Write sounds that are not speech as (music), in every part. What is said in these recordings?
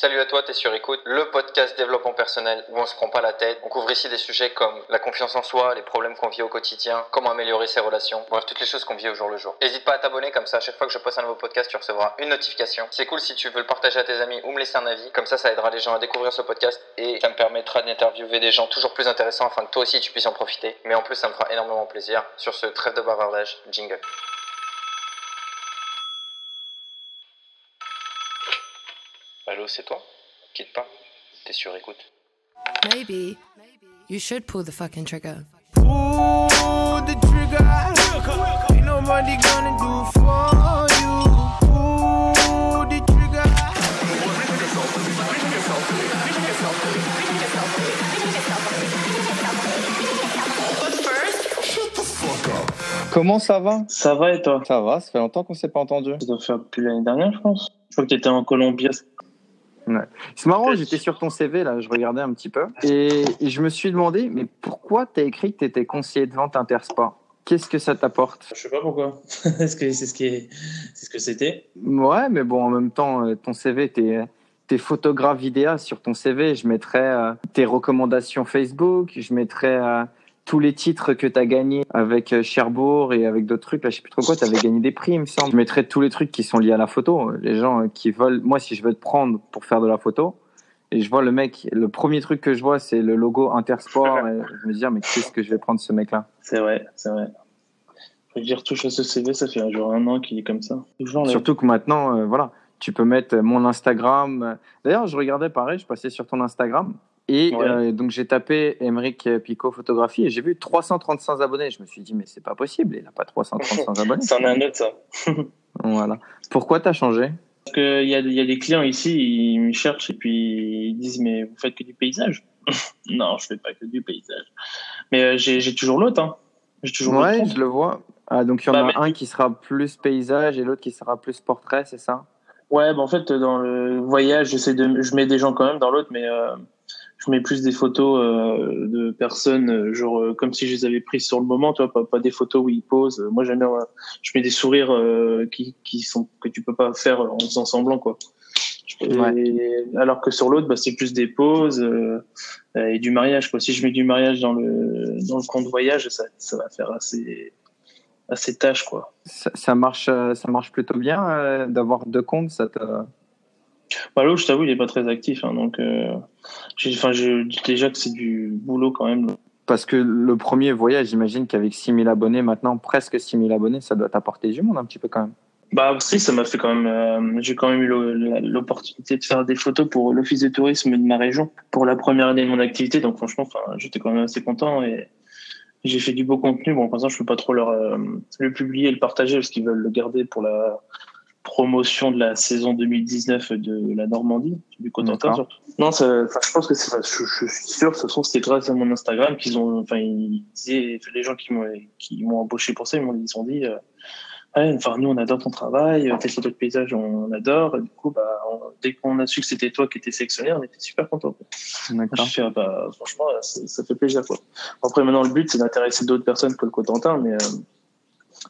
Salut à toi, t'es sur Écoute, le podcast développement personnel où on se prend pas la tête. On couvre ici des sujets comme la confiance en soi, les problèmes qu'on vit au quotidien, comment améliorer ses relations, bref, toutes les choses qu'on vit au jour le jour. N'hésite pas à t'abonner, comme ça, à chaque fois que je poste un nouveau podcast, tu recevras une notification. C'est cool si tu veux le partager à tes amis ou me laisser un avis, comme ça, ça aidera les gens à découvrir ce podcast et ça me permettra d'interviewer des gens toujours plus intéressants afin que toi aussi tu puisses en profiter. Mais en plus, ça me fera énormément plaisir. Sur ce trêve de bavardage, jingle. Allô, c'est toi? Quitte pas, t'es sur écoute. Maybe you should pull the fucking trigger. Pull the trigger. Ain't nobody gonna do for you. Pull the trigger. Comment ça va? Ça va et toi? Ça va, ça fait longtemps qu'on s'est pas entendu. Ça doit faire depuis l'année dernière, je pense. Je crois que tu étais en Colombie. C'est marrant, j'étais sur ton CV, là, je regardais un petit peu, et, et je me suis demandé, mais pourquoi tu as écrit que tu étais conseiller de vente Intersport? Qu'est-ce que ça t'apporte? Je sais pas pourquoi. (laughs) Est-ce que c'est ce qui est... c'est ce que c'était. Ouais, mais bon, en même temps, euh, ton CV, t'es es photographe vidéaste sur ton CV, je mettrais euh, tes recommandations Facebook, je mettrais euh, tous les titres que tu as gagnés avec euh, Cherbourg et avec d'autres trucs, là, je sais plus trop quoi, tu avais gagné des prix, il me semble. Je mettrais tous les trucs qui sont liés à la photo. Les gens euh, qui veulent, moi, si je veux te prendre pour faire de la photo, et je vois le mec, le premier truc que je vois, c'est le logo Intersport, (laughs) et je me dis, ah, mais qu'est-ce que je vais prendre ce mec-là? C'est vrai, c'est vrai. Faut que j'y retouche à ce CV, ça fait genre un an qu'il est comme ça. Surtout que maintenant, euh, voilà, tu peux mettre mon Instagram. D'ailleurs, je regardais pareil, je passais sur ton Instagram. Et Ouais. euh, donc j'ai tapé Emeric Picot photographie et j'ai vu 335 abonnés. Je me suis dit mais c'est pas possible, il a pas 335 (laughs) abonnés. C'en est un autre, ça. (laughs) Voilà. Pourquoi t'as changé? Parce qu'il y a, y a des clients ici, ils me cherchent et puis ils disent Mais vous faites que du paysage? (laughs) Non, je fais pas que du paysage. Mais euh, j'ai toujours l'autre, hein. J'ai toujours l'autre Ouais, je le vois. Ah, donc il y en Bah, a mais- un qui sera plus paysage et l'autre qui sera plus portrait, c'est ça? Ouais, bah en fait, dans le voyage, de, je mets des gens quand même dans l'autre, mais euh, je mets plus des photos euh, de personnes, euh, genre euh, comme si je les avais prises sur le moment, tu vois, pas, pas des photos où ils posent. Moi, j'aime bien, euh, je mets des sourires euh, qui, qui sont que tu peux pas faire en faisant semblant, quoi. Et- alors que sur l'autre, bah, c'est plus des poses euh, et du mariage, quoi. Si je mets du mariage dans le dans le compte voyage, ça, ça va faire assez assez tâche, quoi. ça, ça marche, euh, ça marche plutôt bien euh, d'avoir deux comptes. Ça te... Bah, l'autre, je t'avoue, il est pas très actif, hein, donc euh, j'ai, enfin, je dis déjà que c'est du boulot quand même. Parce que le premier voyage, j'imagine qu'avec 6000 abonnés, maintenant presque 6000 abonnés, ça doit t'apporter du monde un petit peu quand même. Bah si, ça m'a fait quand même. euh, j'ai quand même eu l'opportunité de faire des photos pour l'office de tourisme de ma région pour la première année de mon activité. Donc franchement, enfin, j'étais quand même assez content et j'ai fait du beau contenu. Bon, pour l'instant, je peux pas trop leur euh, le publier et le partager parce qu'ils veulent le garder pour la promotion de la saison 2019 de la Normandie, du Cotentin surtout. Non, ça, enfin, je pense que c'est, je, je suis sûr, de toute façon, c'était grâce à mon Instagram qu'ils ont, enfin, ils disaient, les gens qui m'ont, qui m'ont embauché pour ça, ils m'ont, ils ont dit, euh, Ouais, enfin, nous, on adore ton travail, euh, tes photos de paysage, on adore. Et du coup, bah, on- dès qu'on a su que c'était toi qui étais sélectionné, on était super contents. Je D'accord. fais, ah, bah, franchement, ça, ça fait plaisir. Quoi. Après, maintenant, le but, c'est d'intéresser d'autres personnes que le Cotentin, mais euh,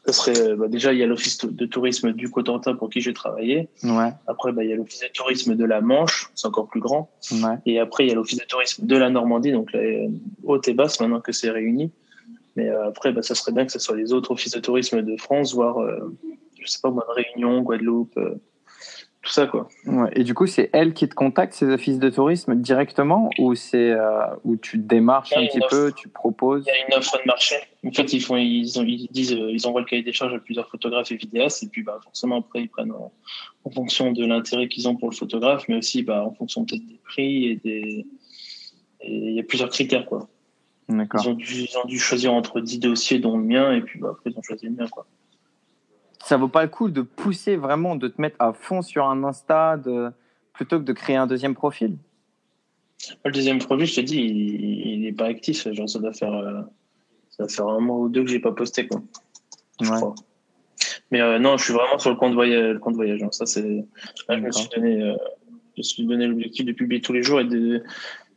ça serait, euh, bah, déjà, il y a l'office de tourisme du Cotentin pour qui j'ai travaillé. Ouais, Après, bah, il y a l'office de tourisme de la Manche, c'est encore plus grand. ouais. Et après, il y a l'office de tourisme de la Normandie, donc la euh, haute et basse, maintenant que c'est réuni. Mais euh, après, bah, ça serait bien que ce soit les autres offices de tourisme de France, voire, euh, je sais pas moi, Réunion, Guadeloupe, euh, tout ça, quoi. Ouais. Et du coup, c'est elle qui te contacte, ces offices de tourisme, directement ou c'est euh, où tu démarches Ouais, un petit peu, tu proposes Il y a une offre de marché. En fait, ils font, ils, ont, ils disent, euh, ils envoient le cahier des charges à plusieurs photographes et vidéastes, et puis bah, forcément après ils prennent en, en fonction de l'intérêt qu'ils ont pour le photographe, mais aussi bah, en fonction peut-être des prix et des, et il y a plusieurs critères quoi. D'accord. Ils ont, dû, ils ont dû choisir entre 10 dossiers dont le mien, et puis bah, après ils ont choisi le mien quoi. Ça vaut pas le coup de pousser vraiment, de te mettre à fond sur un Insta de- plutôt que de créer un deuxième profil? Le deuxième projet, je te dis, il, il est pas actif. Genre, ça doit faire, euh, ça doit faire un mois ou deux que j'ai pas posté, quoi. Je Ouais. crois. Mais euh, non, je suis vraiment sur le compte voyage. Le compte voyage hein. Ça, c'est. Là, je me suis donné, euh, je me suis donné l'objectif de publier tous les jours et de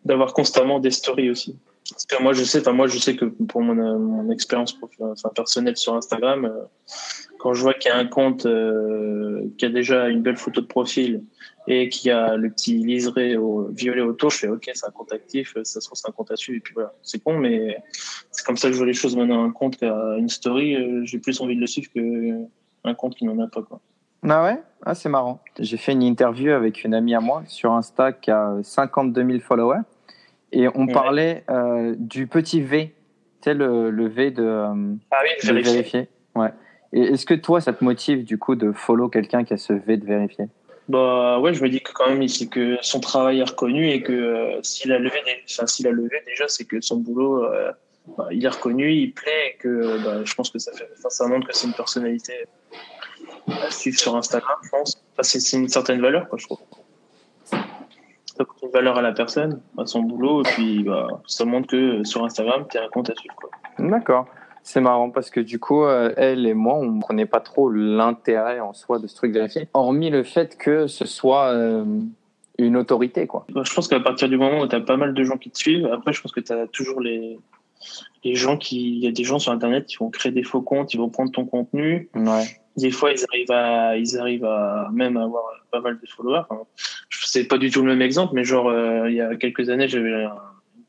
d'avoir constamment des stories aussi. Parce que moi, je sais, moi, je sais que pour mon, euh, mon expérience enfin, personnelle sur Instagram, euh, quand je vois qu'il y a un compte euh, qui a déjà une belle photo de profil et qui a le petit liseré au violet autour, je fais ok, c'est un compte actif, ça se trouve c'est un compte à suivre et puis voilà, c'est con, mais c'est comme ça que je vois les choses maintenant. Un compte qui a une story, euh, j'ai plus envie de le suivre que un compte qui n'en a pas quoi. Ah ouais? Ah, c'est marrant. J'ai fait une interview avec une amie à moi sur Insta qui a 52 000 followers. Et on Ouais. parlait euh, du petit V. Tu sais, le, le V de, euh, Ah oui, de vérifier. Ouais. Et est-ce que toi, ça te motive du coup de follow quelqu'un qui a ce V de vérifier? Bah ouais, je me dis que quand même, c'est que son travail est reconnu et que euh, s'il a levé, des- enfin, s'il a levé déjà, c'est que son boulot, euh, bah, il est reconnu, il plaît et que bah, je pense que ça fait, enfin, ça montre que c'est une personnalité à suivre sur Instagram, je pense. Enfin, c'est c'est une certaine valeur, quoi, je trouve. Ça apporte une valeur à la personne, à son boulot, et puis bah, ça montre que sur Instagram, t'es un compte à suivre, quoi. D'accord. C'est marrant parce que du coup, euh, elle et moi, on ne prenait pas trop l'intérêt en soi de ce truc vérifié, hormis le fait que ce soit euh, une autorité, quoi. Bah, Je pense qu'à partir du moment où tu as pas mal de gens qui te suivent, après, je pense que tu as toujours les, les gens qui. Il y a des gens sur Internet qui vont créer des faux comptes, ils vont prendre ton contenu. Ouais. Des fois, ils arrivent à, ils arrivent à même avoir pas mal de followers. Enfin, sais pas du tout le même exemple, mais genre, euh, il y a quelques années, j'avais un-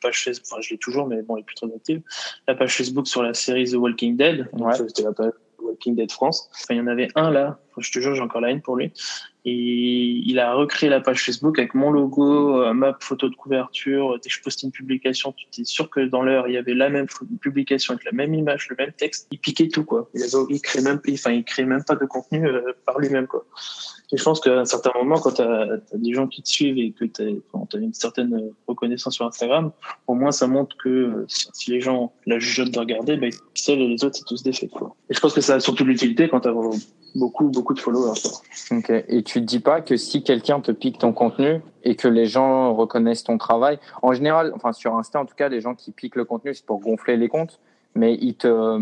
page Facebook, enfin, je l'ai toujours, mais bon, elle est plus très active. La page Facebook sur la série The Walking Dead. Ouais. C'était la page Walking Dead France. Enfin, il y en avait un là. Je te jure, j'ai encore la haine pour lui. Et il a recréé la page Facebook avec mon logo, euh, ma photo de couverture. Dès que je postais une publication, tu étais sûr que dans l'heure, il y avait la même publication avec la même image, le même texte. Il piquait tout, quoi. Il, avait, il créait même, enfin, il créait même pas de contenu euh, par lui-même, quoi. Et je pense qu'à un certain moment, quand tu as, des gens qui te suivent et que tu as, une certaine reconnaissance sur Instagram, au moins ça montre que euh, si les gens la jugent de regarder, ils pixels et les autres, c'est tous des faits. Et je pense que ça a surtout l'utilité quand tu as beaucoup, beaucoup de followers. Et tu te dis pas que si quelqu'un te pique ton contenu et que les gens reconnaissent ton travail, en général, enfin sur Insta en tout cas, les gens qui piquent le contenu, c'est pour gonfler les comptes, mais ils te,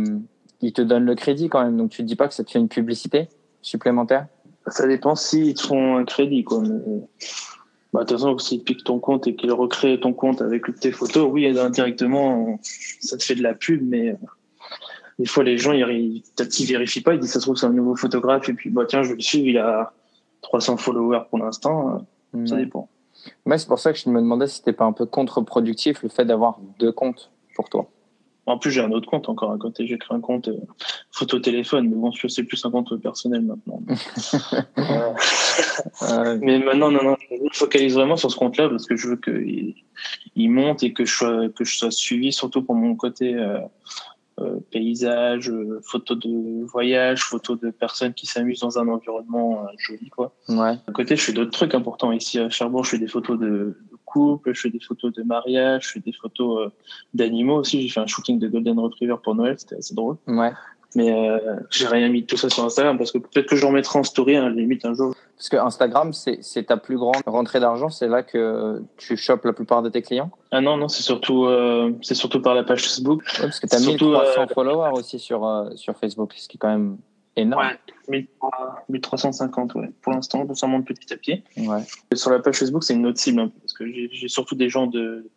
ils te donnent le crédit quand même. Donc tu te dis pas que ça te fait une publicité supplémentaire? Ça dépend s'ils te font un crédit. Quoi. Mais, bah, de toute façon, s'ils piquent ton compte et qu'ils recréent ton compte avec tes photos, oui, indirectement, ça te fait de la pub, mais euh, des fois, les gens, ils, peut-être qu'ils vérifient pas, ils disent ça se trouve, c'est un nouveau photographe, et puis, bah, tiens, je vais le suivre, il a 300 followers pour l'instant, euh, ça Ouais. dépend. Ouais, c'est pour ça que je me demandais si c'était pas un peu contre-productif le fait d'avoir deux comptes pour toi. En plus, j'ai un autre compte encore à côté, j'ai créé un compte euh, photo téléphone, mais bon, c'est plus un compte personnel maintenant. (laughs) Euh, Mais maintenant, non, non, je me focalise vraiment sur ce compte-là parce que je veux qu'il il monte et que je sois, que je sois suivi, surtout pour mon côté euh, paysage, photos de voyage, photos de personnes qui s'amusent dans un environnement joli, quoi. ouais. À côté, je fais d'autres trucs importants ici à Cherbourg. Je fais des photos de couple, je fais des photos de mariage, je fais des photos euh, d'animaux aussi. J'ai fait un shooting de Golden Retriever pour Noël, c'était assez drôle. Ouais. Mais euh, j'ai rien mis de tout ça sur Instagram parce que peut-être que je remettrai en story, hein, limite un jour. Parce que Instagram, c'est ta plus grande rentrée d'argent, c'est là que tu chopes la plupart de tes clients? Ah non, non, c'est surtout, euh, c'est surtout par la page Facebook. Ouais, parce que tu as Surtout, 1300 euh, followers aussi sur, sur Facebook, ce qui est quand même énorme. 1300 1350, ouais. Pour l'instant, ça monte petit à petit. Ouais. Et sur la page Facebook, c'est une autre cible, peu, parce que j'ai surtout des gens de,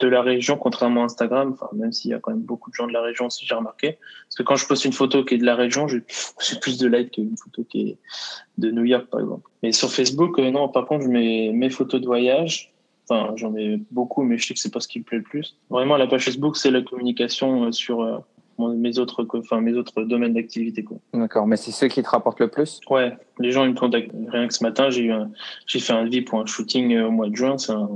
de la région, contrairement à Instagram, enfin, même s'il y a quand même beaucoup de gens de la région aussi, j'ai remarqué. Parce que quand je poste une photo qui est de la région, j'ai j'ai plus de likes qu'une photo qui est de New York, par exemple. Mais sur Facebook, euh, non, par contre, je mets mes photos de voyage. Enfin, j'en ai beaucoup, mais je sais que c'est pas ce qui me plaît le plus. Vraiment, la page Facebook, c'est la communication euh, sur euh, mon- mes autres, enfin, mes autres domaines d'activité. D'accord, mais c'est ceux qui te rapportent le plus? Ouais, les gens ils me contactent. Rien que ce matin, j'ai eu un, j'ai fait un devis pour un shooting euh, au mois de juin. C'est un,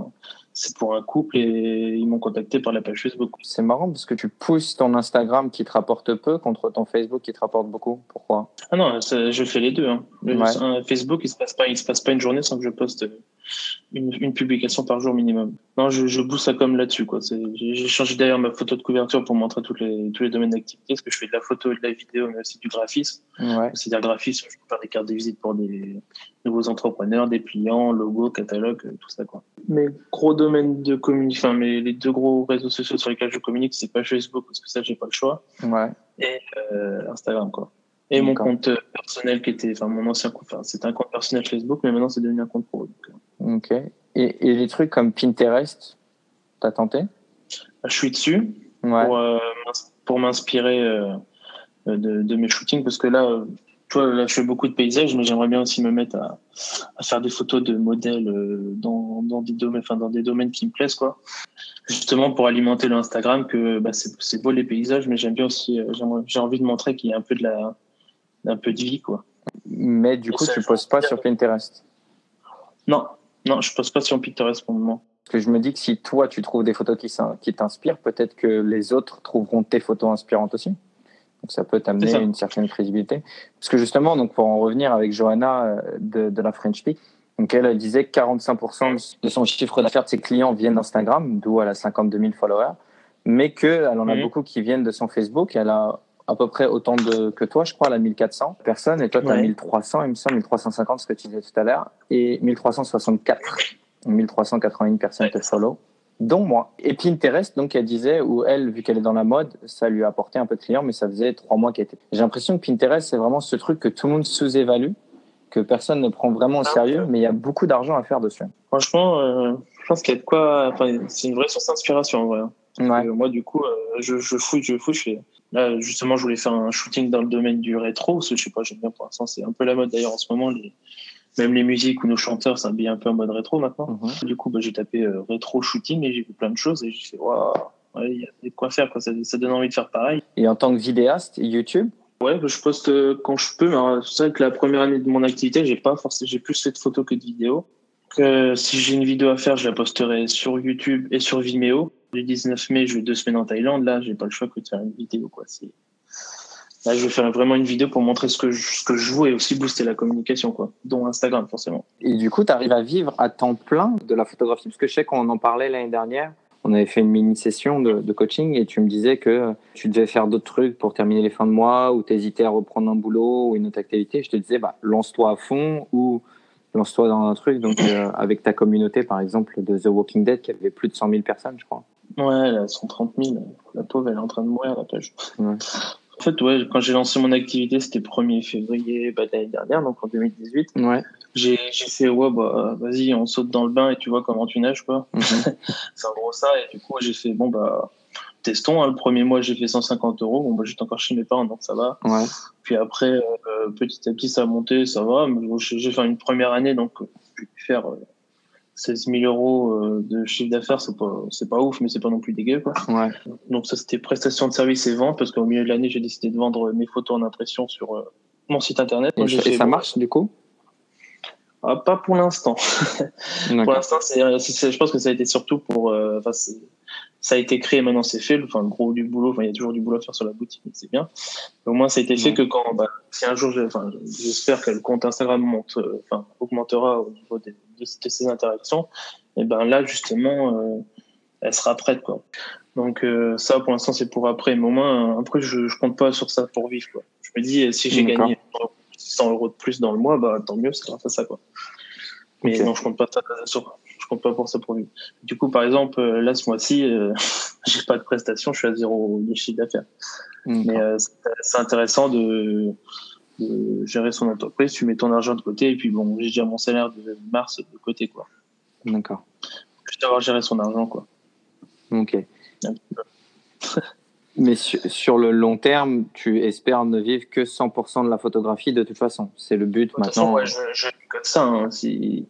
c'est pour un couple et ils m'ont contacté par la page Facebook. C'est marrant parce que tu pousses ton Instagram qui te rapporte peu contre ton Facebook qui te rapporte beaucoup. Pourquoi? Ah non, ça- je fais les deux. Hein. Ouais. Facebook, il se passe pas, il se passe pas une journée sans que je poste une, une publication par jour minimum. Non, je, je booste ça comme là-dessus, quoi. J'ai changé d'ailleurs ma photo de couverture pour montrer toutes les, tous les domaines d'activité, parce que je fais de la photo et de la vidéo, mais aussi du graphisme. Ouais. C'est-à-dire graphisme, je peux faire des cartes de visite pour des nouveaux entrepreneurs, des clients, logos, catalogues, euh, tout ça, quoi. Mes gros domaines de communication, enfin, mes, les deux gros réseaux sociaux sur lesquels je communique, c'est pas Facebook, parce que ça, j'ai pas le choix, Ouais. et euh, Instagram, quoi. Et mon compte euh, personnel qui était, enfin, mon ancien compte, enfin, c'était un compte personnel Facebook, mais maintenant, c'est devenu un compte pro. donc, Ok. Et, et les trucs comme Pinterest, t'as tenté? Je suis dessus. Ouais. pour, euh, pour m'inspirer euh, de, de mes shootings parce que là, euh, Tu vois, là, je fais beaucoup de paysages, mais j'aimerais bien aussi me mettre à, à faire des photos de modèles dans, dans des domaines, enfin, dans des domaines qui me plaisent, quoi. Justement, pour alimenter le Instagram, que bah, c'est beau les paysages, mais j'aime bien aussi, j'ai envie de montrer qu'il y a un peu de la, un peu de vie, quoi. Mais du Et coup, ça, tu postes pense pas sur Pinterest? Non, non, je pose pas sur Pinterest pour le moment. Parce que je me dis que si toi, tu trouves des photos qui, t'inspirent, peut-être que les autres trouveront tes photos inspirantes aussi. Donc ça peut t'amener une certaine crédibilité. Parce que justement, donc pour en revenir avec Johanna euh, de, de la French Peak, donc elle, elle disait que 45% de son chiffre d'affaires de ses clients viennent d'Instagram, d'où elle a 52 000 followers, mais qu'elle en a Mhm. beaucoup qui viennent de son Facebook. Elle a à peu près autant de, que toi, je crois, elle a 1400 personnes, et toi, tu as Ouais. 1300, il me semble, 1350, ce que tu disais tout à l'heure, et 1364. 1381 personnes te follow, dont moi. Et Pinterest, donc, elle disait, où elle, vu qu'elle est dans la mode, ça lui a apporté un peu de clients, mais ça faisait trois mois qu'elle était. J'ai l'impression que Pinterest, c'est vraiment ce truc que tout le monde sous-évalue, que personne ne prend vraiment au Ah, sérieux, mais il y a beaucoup d'argent à faire dessus. Franchement, euh, je pense qu'il y a de quoi. Enfin, c'est une vraie source d'inspiration, en vrai. Ouais. Euh, moi, du coup, euh, je, je fouille, je fouille. Je fais... Là, justement, je voulais faire un shooting dans le domaine du rétro, parce que je sais pas, j'aime bien pour l'instant. C'est un peu la mode d'ailleurs en ce moment. Les... Même les musiques ou nos chanteurs s'habillent un peu en mode rétro maintenant. Mhm. Du coup, bah, j'ai tapé euh, rétro shooting et j'ai vu plein de choses et j'ai fait, waouh, ouais, il y a de quoi faire, quoi. Ça, ça donne envie de faire pareil. Et en tant que vidéaste, YouTube, Ouais, bah, je poste euh, quand je peux. C'est vrai que la première année de mon activité, j'ai pas forcément, j'ai plus fait de photos que de vidéos. Euh, si j'ai une vidéo à faire, je la posterai sur YouTube et sur Vimeo. Le 19 mai, je vais deux semaines en Thaïlande. Là, j'ai pas le choix que de faire une vidéo, quoi. Là, je vais faire vraiment une vidéo pour montrer ce que je, ce et aussi booster la communication, quoi. Dont Instagram, forcément. Et du coup, tu arrives à vivre à temps plein de la photographie? Parce que je sais qu'on en parlait l'année dernière. On avait fait une mini-session de coaching et tu me disais que tu devais faire d'autres trucs pour terminer les fins de mois ou t'hésitais à reprendre un boulot ou une autre activité. Je te disais, bah, lance-toi à fond ou lance-toi dans un truc. Donc, euh, avec ta communauté, par exemple, de The Walking Dead, qui avait plus de 100 000 personnes, je crois. Ouais, là, 130 000. La pauvre, elle est en train de mourir, la page. Ouais. En fait, ouais, quand j'ai lancé mon activité, c'était 1er février bah, l'année dernière, donc en 2018. Ouais. J'ai j'ai fait, ouais, bah, vas-y, on saute dans le bain et tu vois comment tu nages, quoi. Mhm. (laughs) C'est en gros ça. Et du coup, j'ai fait, bon, bah, testons. hein. Le premier mois, j'ai fait 150 euros. Bon, bah, j'étais encore chez mes parents, donc ça va. Ouais. Puis après, euh, petit à petit, ça a monté, ça va. Mais bon, j'ai j'ai fait une première année, donc euh, j'ai pu faire euh, 16 000 euros euh, de chiffre d'affaires. C'est pas, c'est pas ouf, mais c'est pas non plus dégueu, quoi. Ouais. Donc ça, c'était prestation de services et vente, parce qu'au milieu de l'année, j'ai décidé de vendre mes photos en impression sur euh, mon site internet. Et, Donc, et ça marche, du coup? Ah, Pas pour l'instant. (laughs) Pour l'instant, c'est, c'est- je pense que ça a été surtout pour, euh, ça a été créé, maintenant c'est fait. Enfin, le gros du boulot, enfin, il y a toujours du boulot à faire sur la boutique, mais c'est bien. Mais au moins, ça a été fait Ouais. que quand, bah, si un jour, j'espère que le compte Instagram monte, euh, enfin, augmentera au niveau des- de, de ces interactions, et ben là, justement, euh, elle sera prête, quoi. Donc, euh, ça, pour l'instant, c'est pour après. Mais au moins, euh, après, je, je compte pas sur ça pour vivre, quoi. Je me dis, si j'ai gagné 100 euros de plus dans le mois, bah, tant mieux, c'est grâce à ça, quoi. Mais non, je compte pas ça sur, je compte pas pour ça pour lui. Du coup, par exemple, là, ce mois-ci, euh, (laughs) j'ai pas de prestation, je suis à zéro de chiffre d'affaires. Mais euh, c'est intéressant de, de gérer son entreprise. Tu mets ton argent de côté et puis bon, j'ai déjà mon salaire de mars de côté, quoi. D'accord. Juste avoir géré son argent, quoi. Ok. (laughs) Mais sur, sur le long terme, tu espères ne vivre que 100% de la photographie de toute façon. C'est le but De toute façon, maintenant. ouais, je, je comme ça. Hein, si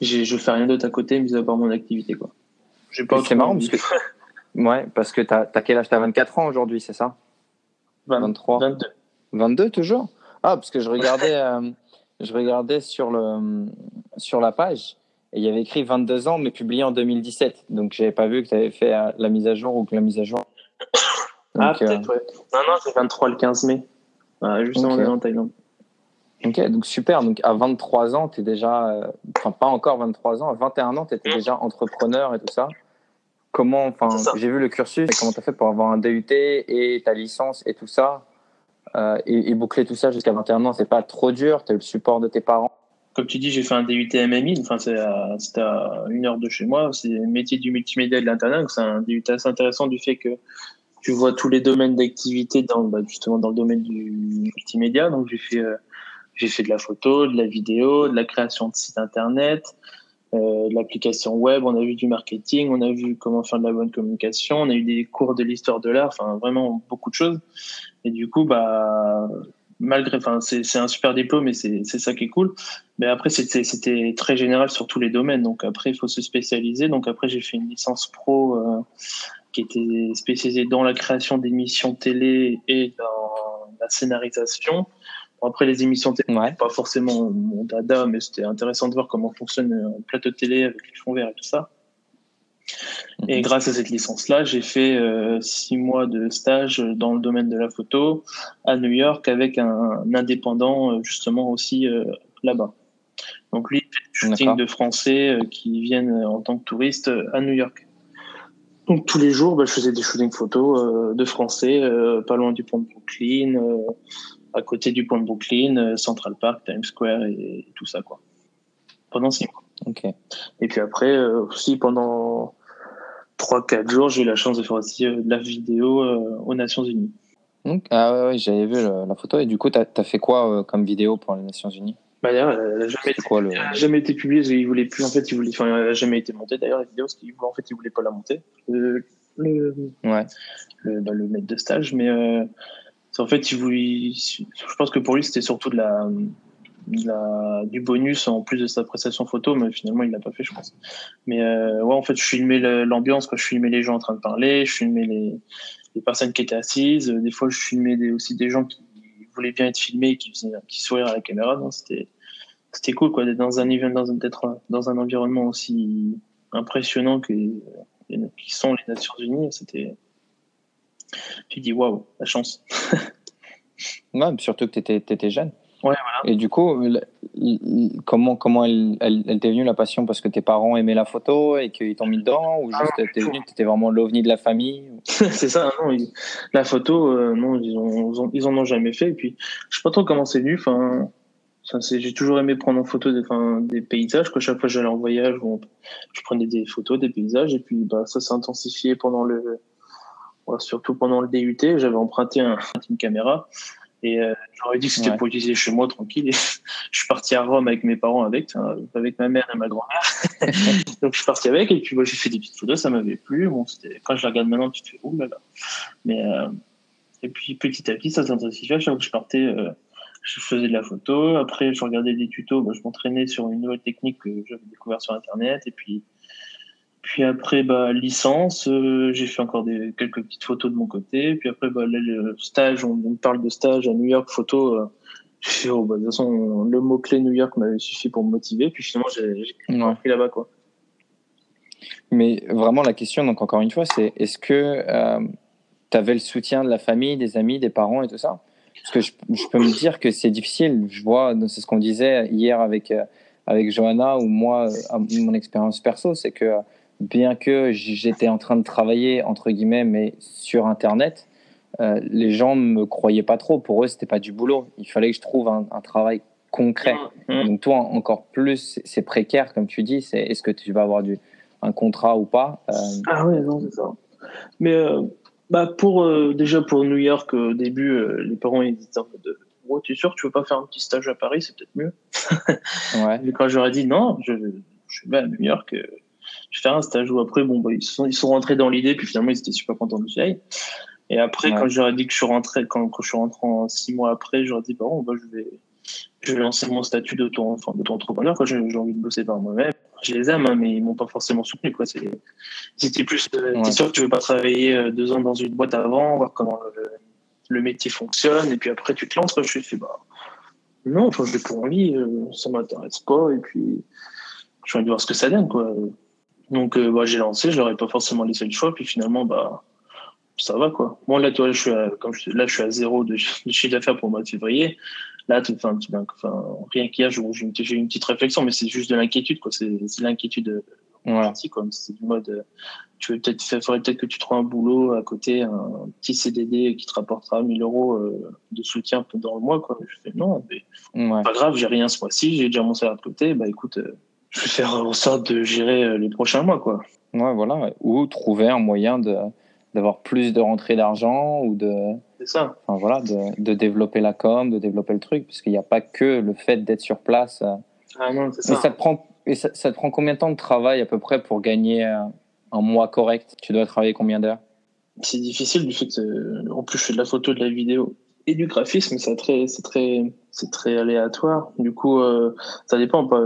je fais rien d'autre à côté, mis à part mon activité, quoi. J'ai pas Et c'est marrant parce (laughs) Ouais, parce que t'as as quel âge? T'as 24 ans aujourd'hui, c'est ça? 20, 23. 22. 22 toujours? Ah, parce que je regardais, euh, je regardais sur, le, sur la page et il y avait écrit 22 ans, mais publié en 2017. Donc, j'avais pas vu que tu avais fait euh, la mise à jour ou que la mise à jour. Ah, Donc, euh, peut-être, ouais. Non, non, c'est 23 le 15 mai. Ah, juste en Thaïlande. Ok, donc super. Donc à 23 ans, tu es déjà, euh, enfin pas encore 23 ans, à 21 ans, tu étais Mm. déjà entrepreneur et tout ça. Comment, enfin, j'ai vu le cursus, mais comment tu as fait pour avoir un DUT et ta licence et tout ça euh, et, boucler tout ça jusqu'à 21 ans, c'est pas trop dur, tu as le support de tes parents. Comme tu dis, j'ai fait un DUT MMI, enfin, c'est à, une heure de chez moi. C'est le métier du multimédia et de l'internet. C'est un DUT assez intéressant du fait que tu vois tous les domaines d'activité dans, bah, justement, dans le domaine du multimédia. Donc, j'ai fait, euh, fait de la photo, de la vidéo, de la création de sites internet, euh, de l'application web. On a vu du marketing, on a vu comment faire de la bonne communication. On a eu des cours de l'histoire de l'art. Enfin, vraiment beaucoup de choses. Et du coup, bah, malgré, enfin, c'est c'est un super diplôme et c'est c'est ça qui est cool. Mais après, c'était c'était très général sur tous les domaines. Donc après, il faut se spécialiser. Donc après, j'ai fait une licence pro euh, qui était spécialisée dans la création d'émissions télé et dans la scénarisation. Bon, après, les émissions télé, Ouais. pas forcément mon dada, mais c'était intéressant de voir comment fonctionne un plateau de télé avec les fonds verts et tout ça. Et Mhm. grâce à cette licence-là, j'ai fait euh, six mois de stage dans le domaine de la photo à New York avec un, indépendant euh, justement aussi euh, là-bas. Donc lui, il fait du shooting de Français euh, qui viennent en tant que touristes à New York. Donc tous les jours, bah, je faisais des shootings photos de Français, pas loin du pont de Brooklyn, à côté du pont de Brooklyn, Central Park, Times Square et, et tout ça quoi. Pendant six mois. Ok. Et puis après, euh, aussi pendant 3-4 jours, j'ai eu la chance de faire aussi euh, de la vidéo euh, aux Nations Unies. Donc, ah ouais, j'avais vu le- la photo. Et du coup, t'as as fait quoi comme vidéo pour les Nations Unies? Bah, d'ailleurs, elle n'a jamais, le. été publiée, parce voulait plus, en fait, il voulait, enfin, elle n'a jamais été montée d'ailleurs, la vidéo, parce qu'il voulait, en fait, il voulait pas la monter. Le, le, Ouais. le, bah, le maître de stage, mais en fait, il voulait, je pense que pour lui, c'était surtout de la, du bonus en plus de sa prestation photo, mais finalement, il l'a pas fait, je pense. Mais euh, ouais, en fait, je filmais l'ambiance, quoi. Je filmais les gens en train de parler, je filmais les, personnes qui étaient assises. Des fois, je filmais aussi des gens qui voulaient bien être filmés et qui faisaient un petit sourire à la caméra. C'était, c'était cool, quoi, d'être dans un d'être dans un environnement aussi impressionnant que, qui sont les Nations Unies. C'était, tu dis waouh, la chance. (laughs) Puis surtout que t'étais étais jeune. Ouais, Et du coup, le- comment, comment elle, elle, elle t'est venue la passion Parce que tes parents aimaient la photo et qu'ils t'ont mis dedans Ou Ah, juste t'es venu, t'étais vraiment l'ovni de la famille (laughs) c'est ça, non, ils- la photo, euh, non, ils, ont, ils, ont- ils en ont jamais fait. Et puis, je sais pas trop comment c'est venu. Enfin, ça, c'est- j'ai toujours aimé prendre en photo des, enfin, des paysages. Que chaque fois que j'allais en voyage, bon, je prenais des photos, des paysages. Et puis, bah, ça s'est intensifié pendant le, surtout pendant le DUT. J'avais emprunté un, une caméra. Et euh, j'aurais dit que c'était Ouais. pour utiliser chez moi tranquille. Et (laughs) je suis parti à Rome avec mes parents, avec, avec ma mère et ma grand-mère. (laughs) Donc je suis parti avec et puis moi j'ai fait des petites photos, ça m'avait plu. Bon, quand je la regarde maintenant, tu te fais ouh là là. Mais euh, et puis petit à petit, ça s'intensifiait. À chaque fois que je partais, euh, je faisais de la photo. Après, je regardais des tutos. Bah, je m'entraînais sur une nouvelle technique que j'avais découvert sur internet. Et puis puis après, bah, licence, euh, j'ai fait encore des, quelques petites photos de mon côté. Puis après, bah, là, le stage, on, parle de stage à New York, photo. Euh, fait, oh, bah, de toute façon, le mot-clé New York m'avait suffi pour me motiver. Puis finalement, j'ai j'ai Ouais. pris là-bas, quoi. Mais vraiment, la question, donc encore une fois, c'est est-ce que tu avais le soutien de la famille, des amis, des parents et tout ça? Parce que je, je peux me dire que c'est difficile. Je vois, c'est ce qu'on disait hier avec, euh, avec Johanna ou moi, euh, mon expérience perso, c'est que euh, bien que j'étais en train de travailler, entre guillemets, mais sur Internet, euh, les gens ne me croyaient pas trop. Pour eux, c'était pas du boulot. Il fallait que je trouve un, un travail concret. Mhm. Donc toi, encore plus, c'est- précaire, comme tu dis. C'est est-ce que tu vas avoir du, un contrat ou pas Euh, Ah ouais, non, c'est ça. Mais euh, bah pour euh, déjà pour New York, au début, euh, les parents ils étaient en mode de, oh, tu es sûr que tu veux pas faire un petit stage à Paris, c'est peut-être mieux. Ouais. (laughs) Mais quand j'aurais dit non, je, je vais à New York, je faire un stage ou après, bon, bah, ils, sont, ils sont rentrés dans l'idée, puis finalement ils étaient super contents que j'y aille. Et après, Ouais. quand j'aurais dit que je suis rentré, quand, quand je suis rentré en six mois après, j'aurais dit, bah, bon, bah, je vais, je vais lancer mon statut d'auto, enfin, d'auto-entrepreneur, quoi. J'ai envie de bosser par moi-même. Je les aime, hein, mais ils m'ont pas forcément soutenu, quoi. C'était plus, euh, Ouais. t'es sûr que tu veux pas travailler euh, deux ans dans une boîte avant, voir comment le, le métier fonctionne, et puis après tu te lances, quoi. Je suis fait, bah, non, enfin, j'ai pas envie, euh, ça m'intéresse pas, et puis, j'ai envie de voir ce que ça donne, quoi. Donc, euh, bah, j'ai lancé, je leur ai pas forcément laissé le choix, puis finalement, bah, ça va, quoi. Bon, là, toi, je suis à, comme je, là, je suis à zéro de, (laughs) de chiffre d'affaires pour le mois de février. Là, tout, enfin, rien qu'hier, j'ai une, une petite réflexion, mais c'est juste de l'inquiétude, quoi. C'est l'inquiétude euh, gentil, quoi. C'est du mode, euh, tu veux peut-être faire, faudrait peut-être que tu trouves un boulot à côté, un petit CDD qui te rapportera 1000 euros euh, de soutien dans le mois, quoi. Je fais non, mais Ouais. pas grave, j'ai rien ce mois-ci, j'ai déjà mon salaire de côté, bah écoute, euh, je vais faire en sorte de gérer euh, les prochains mois, quoi. Ouais, voilà. Ou trouver un moyen de d'avoir plus de rentrée d'argent ou de, C'est ça. enfin voilà, de, de développer la com, de développer le truc, parce qu'il n'y a pas que le fait d'être sur place. euh. Ah non, c'est Mais ça. ça te prend, et ça, ça te prend combien de temps de travail à peu près pour gagner euh, un mois correct? Tu dois travailler combien d'heures? C'est difficile du fait que, en plus, je fais de la photo, de la vidéo et du graphisme, c'est très, c'est très, c'est très aléatoire. Du coup, euh, ça dépend. Pas,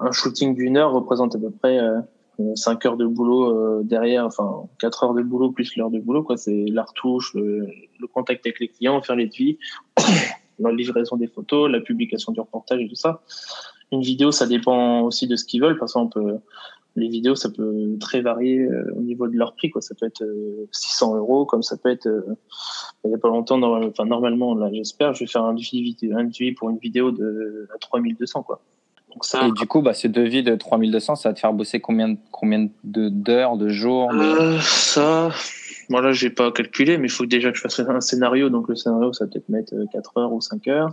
un shooting d'une heure représente à peu près euh, 5 heures de boulot euh, derrière, enfin 4 heures de boulot plus l'heure de boulot. quoi. C'est la retouche, le, contact avec les clients, faire les devis, (coughs) la livraison des photos, la publication du reportage et tout ça. Une vidéo, ça dépend aussi de ce qu'ils veulent. Par exemple, euh, les vidéos, ça peut très varier euh, au niveau de leur prix. Quoi. Ça peut être euh, 600 euros, comme ça peut être. euh, il n'y a pas longtemps, normalement, là, j'espère, je vais faire un devis pour une vidéo de à 3200. Quoi. Donc ça, Et du coup, bah, ce devis de 3200, ça va te faire bosser combien, de- combien de- d'heures, de jours de- Euh, ça, bon là j'ai pas calculé, mais il faut déjà que je fasse un scénario. Donc le scénario, ça va peut-être mettre euh, 4 heures ou 5 heures.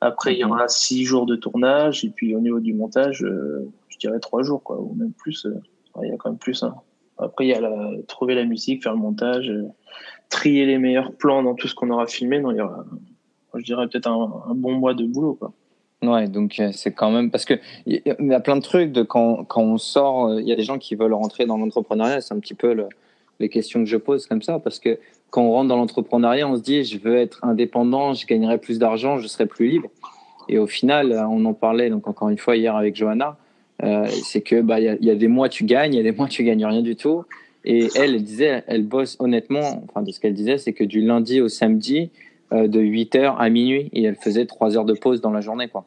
Après, il y Mhm. aura 6 jours de tournage. Et puis au niveau du montage, euh, je dirais 3 jours, quoi, ou même plus. euh. Il y a quand même plus. hein. Après, il y a la, trouver la musique, faire le montage, euh, trier les meilleurs plans dans tout ce qu'on aura filmé. Non, il y aura, je dirais peut-être un, un bon mois de boulot, quoi. Ouais, donc euh, c'est quand même parce que il y a plein de trucs de quand, quand on sort, euh, il y a des gens qui veulent rentrer dans l'entrepreneuriat, c'est un petit peu le- les questions que je pose comme ça parce que quand on rentre dans l'entrepreneuriat, on se dit je veux être indépendant, je gagnerai plus d'argent, je serai plus libre. Et au final, euh, on en parlait donc encore une fois hier avec Johanna, c'est que bah il y a, des mois tu gagnes, il y a des mois tu gagnes rien du tout. Et elle, elle disait, elle bosse honnêtement, enfin de ce qu'elle disait, c'est que du lundi au samedi, de 8h à minuit, et elle faisait 3 heures de pause dans la journée, quoi.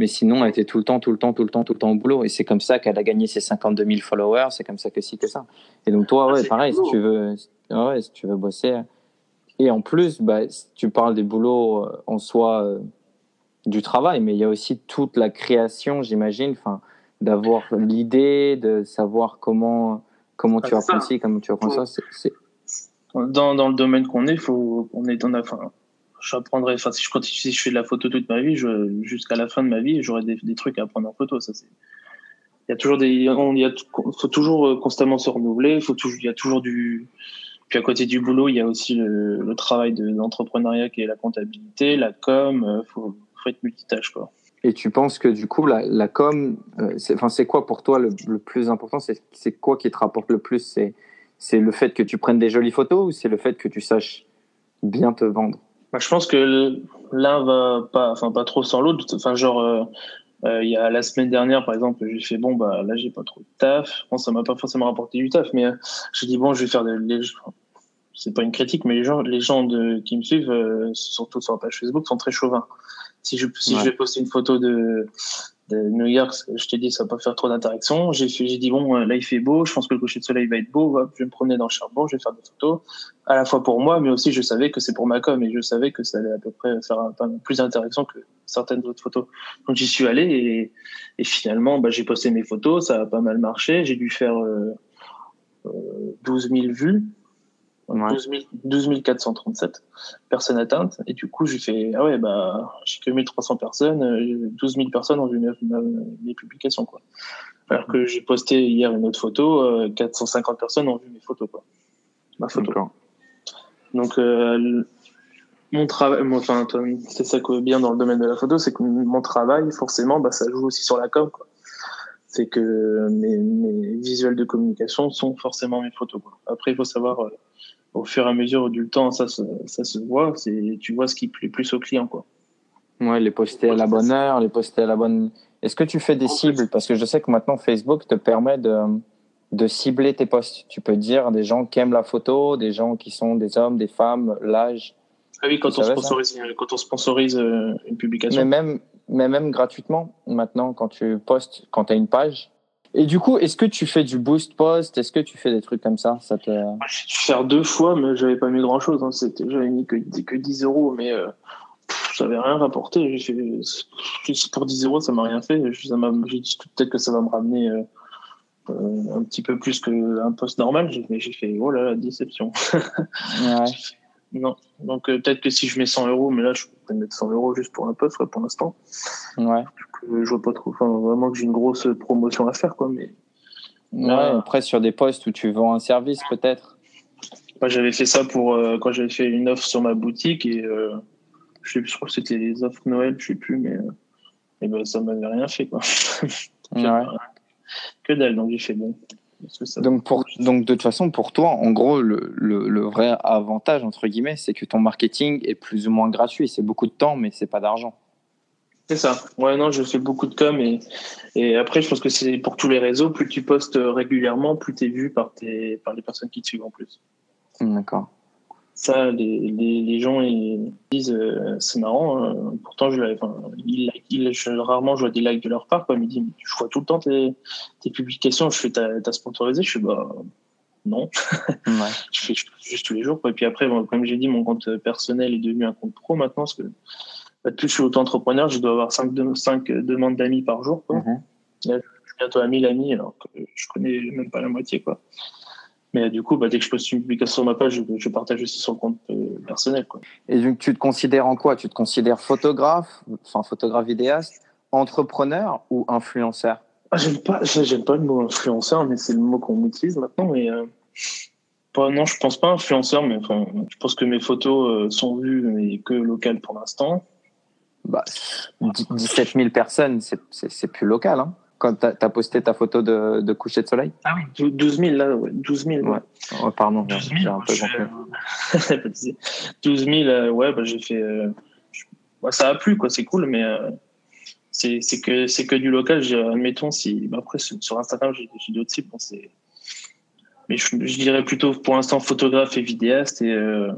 Mais sinon, elle était tout le temps, tout le temps, tout le temps, tout le temps au boulot. Et c'est comme ça qu'elle a gagné ses 52 000 followers. C'est comme ça que si, que ça. Et donc, toi, Ah, ouais, pareil, si tu veux, ouais, si tu veux bosser. Et en plus, bah, si tu parles des boulots euh, en soi euh, du travail, mais il y a aussi toute la création, j'imagine, enfin, d'avoir l'idée, de savoir comment, comment Ah, tu ça. apprends ci, comment tu apprends ça. dans, dans le domaine qu'on est, faut, on est dans la, enfin, j'apprendrai, enfin, si je fais de la photo toute ma vie, jusqu'à la fin de ma vie, j'aurai des, trucs à apprendre en photo, ça c'est. Il y a toujours des, on, y a, faut toujours euh, constamment se renouveler, faut toujours, il y a toujours du, puis à côté du boulot, il y a aussi le, travail de l'entrepreneuriat qui est la comptabilité, la com, euh, faut, faut être multitâche, quoi. Et tu penses que du coup, la, com, euh, c'est quoi pour toi le, plus important? C'est quoi qui te rapporte le plus? C'est le fait que tu prennes des jolies photos ou c'est le fait que tu saches bien te vendre? Bah, je pense que l'un va pas, enfin pas trop sans l'autre. Enfin genre, euh, euh, il y a la semaine dernière par exemple, j'ai fait bon bah là j'ai pas trop de taf. Bon ça m'a pas forcément rapporté du taf, mais euh, j'ai dit bon je vais faire de, les, c'est pas une critique, mais les gens, les gens de, qui me suivent, euh, surtout sur la page Facebook, sont très chauvins. Si je si Ouais. je vais poster une photo de New York, je t'ai dit ça va pas faire trop d'interaction. J'ai dit bon euh, là il fait beau, je pense que le coucher de soleil va être beau, je vais me promener dans le charbon, je vais faire des photos à la fois pour moi, mais aussi je savais que c'est pour ma com et je savais que ça allait à peu près faire un, plus d'interaction que certaines autres photos. Donc j'y suis allé et, finalement bah, j'ai posté mes photos, ça a pas mal marché. J'ai dû faire euh, euh, 12 000 vues, Ouais. 12, 000 12 437 personnes atteintes. Et du coup j'ai fait ah ouais bah j'ai que 1300 personnes, euh, 12 000 personnes ont vu mes, publications quoi. Alors que j'ai posté hier une autre photo, euh, 450 personnes ont vu mes photos quoi. Ma photo. Donc, euh, mon travail, enfin, c'est ça que bien dans le domaine de la photo, c'est que mon travail, forcément, bah, ça joue aussi sur la com. quoi. C'est que mes, mes visuels de communication sont forcément mes photos. quoi. Après, il faut savoir, euh, au fur et à mesure du temps, ça, se- ça se voit. C'est, tu vois ce qui plaît plus au client, quoi. Ouais, les poster à la bonne heure, les poster à la bonne. Est-ce que tu fais des cibles? Parce que je sais que maintenant Facebook te permet de, de cibler tes posts. Tu peux dire des gens qui aiment la photo, des gens qui sont des hommes, des femmes, l'âge. Ah oui, quand on savais sponsorise, quand on sponsorise euh, une publication. Mais même, mais même gratuitement, maintenant, quand tu postes, quand tu as une page. Et du coup, est-ce que tu fais du boost post? Est-ce que tu fais des trucs comme ça, ça te... Moi, J'ai dû faire deux fois, mais j'avais pas mis grand chose. Hein. C'était, j'avais mis que, que 10 euros, mais euh, pff, j'avais rien rapporté. J'ai fait, pour 10 euros, ça m'a rien fait. Ça j'ai dit peut-être que ça va me ramener euh, euh, un petit peu plus qu'un poste normal. Mais j'ai fait, oh là là, déception. (laughs) Ouais. Non. Donc euh, peut-être que si je mets 100 euros, mais là, je peux mettre 100 euros juste pour un poste quoi, pour l'instant. Ouais. Que je vois pas trop. Enfin, vraiment que j'ai une grosse promotion à faire, quoi. Mais Ouais, après, sur des posts où tu vends un service, peut-être. Moi, j'avais fait ça pour euh, quand j'avais fait une offre sur ma boutique et euh, je sais plus, je crois que c'était les offres Noël, je sais plus, mais euh, et ben ça m'avait rien fait quoi. (laughs) Ouais. que dalle, donc j'ai fait bon. Est-ce que ça- Donc, pour, donc, de toute façon, pour toi, en gros, le, le, le vrai avantage, entre guillemets, c'est que ton marketing est plus ou moins gratuit. C'est beaucoup de temps, mais c'est pas d'argent. C'est ça. Ouais, non, je fais beaucoup de com et, et après, je pense que c'est pour tous les réseaux. Plus tu postes régulièrement, plus tu es vu par, tes, par les personnes qui te suivent en plus. D'accord. Ça, les, les, les gens ils disent euh, c'est marrant. hein. Pourtant, je, enfin, ils, ils- je- rarement je vois des likes de leur part. Quoi. Ils me disent je vois tout le temps tes, tes publications. Je fais t'as sponsorisé. Je fais bah non. Ouais. (laughs) je fais juste tous les jours. Quoi. Et puis après, bon, comme j'ai dit, mon compte personnel est devenu un compte pro maintenant parce que bah, depuis que je suis auto-entrepreneur, je dois avoir 5 cinq demandes d'amis par jour. Quoi. Mhm. Je suis bientôt à 1000 amis alors que je connais même pas la moitié. Quoi. Mais du coup, bah, dès que je poste une publication sur ma page, je, je partage aussi sur le compte euh, personnel. Quoi. Et donc, tu te considères en quoi? Tu te considères photographe, enfin photographe vidéaste, entrepreneur ou influenceur? Ah, j'aime pas, j'aime pas le mot influenceur, mais c'est le mot qu'on utilise maintenant. Mais euh, non, je pense pas influenceur, mais enfin, je pense que mes photos euh, sont vues, mais que locales pour l'instant. bah, 17 000 personnes, c'est plus local. Hein Quand tu as, posté ta photo de, de coucher de soleil Ah oui, 12 000 là, ouais, 12 000. Ouais. Oh, Pardon, 12 j'ai 000, un peu je- gonflé. pas de souci. 12 000, euh, ouais, bah, j'ai fait. euh, ouais, ça a plu, quoi, c'est cool, mais euh, c'est que, c'est que du local. Admettons, si. bah, après, sur Instagram, j'ai d'autres types. bon, c'est- mais je, je dirais plutôt pour l'instant photographe et vidéaste. Et, euh,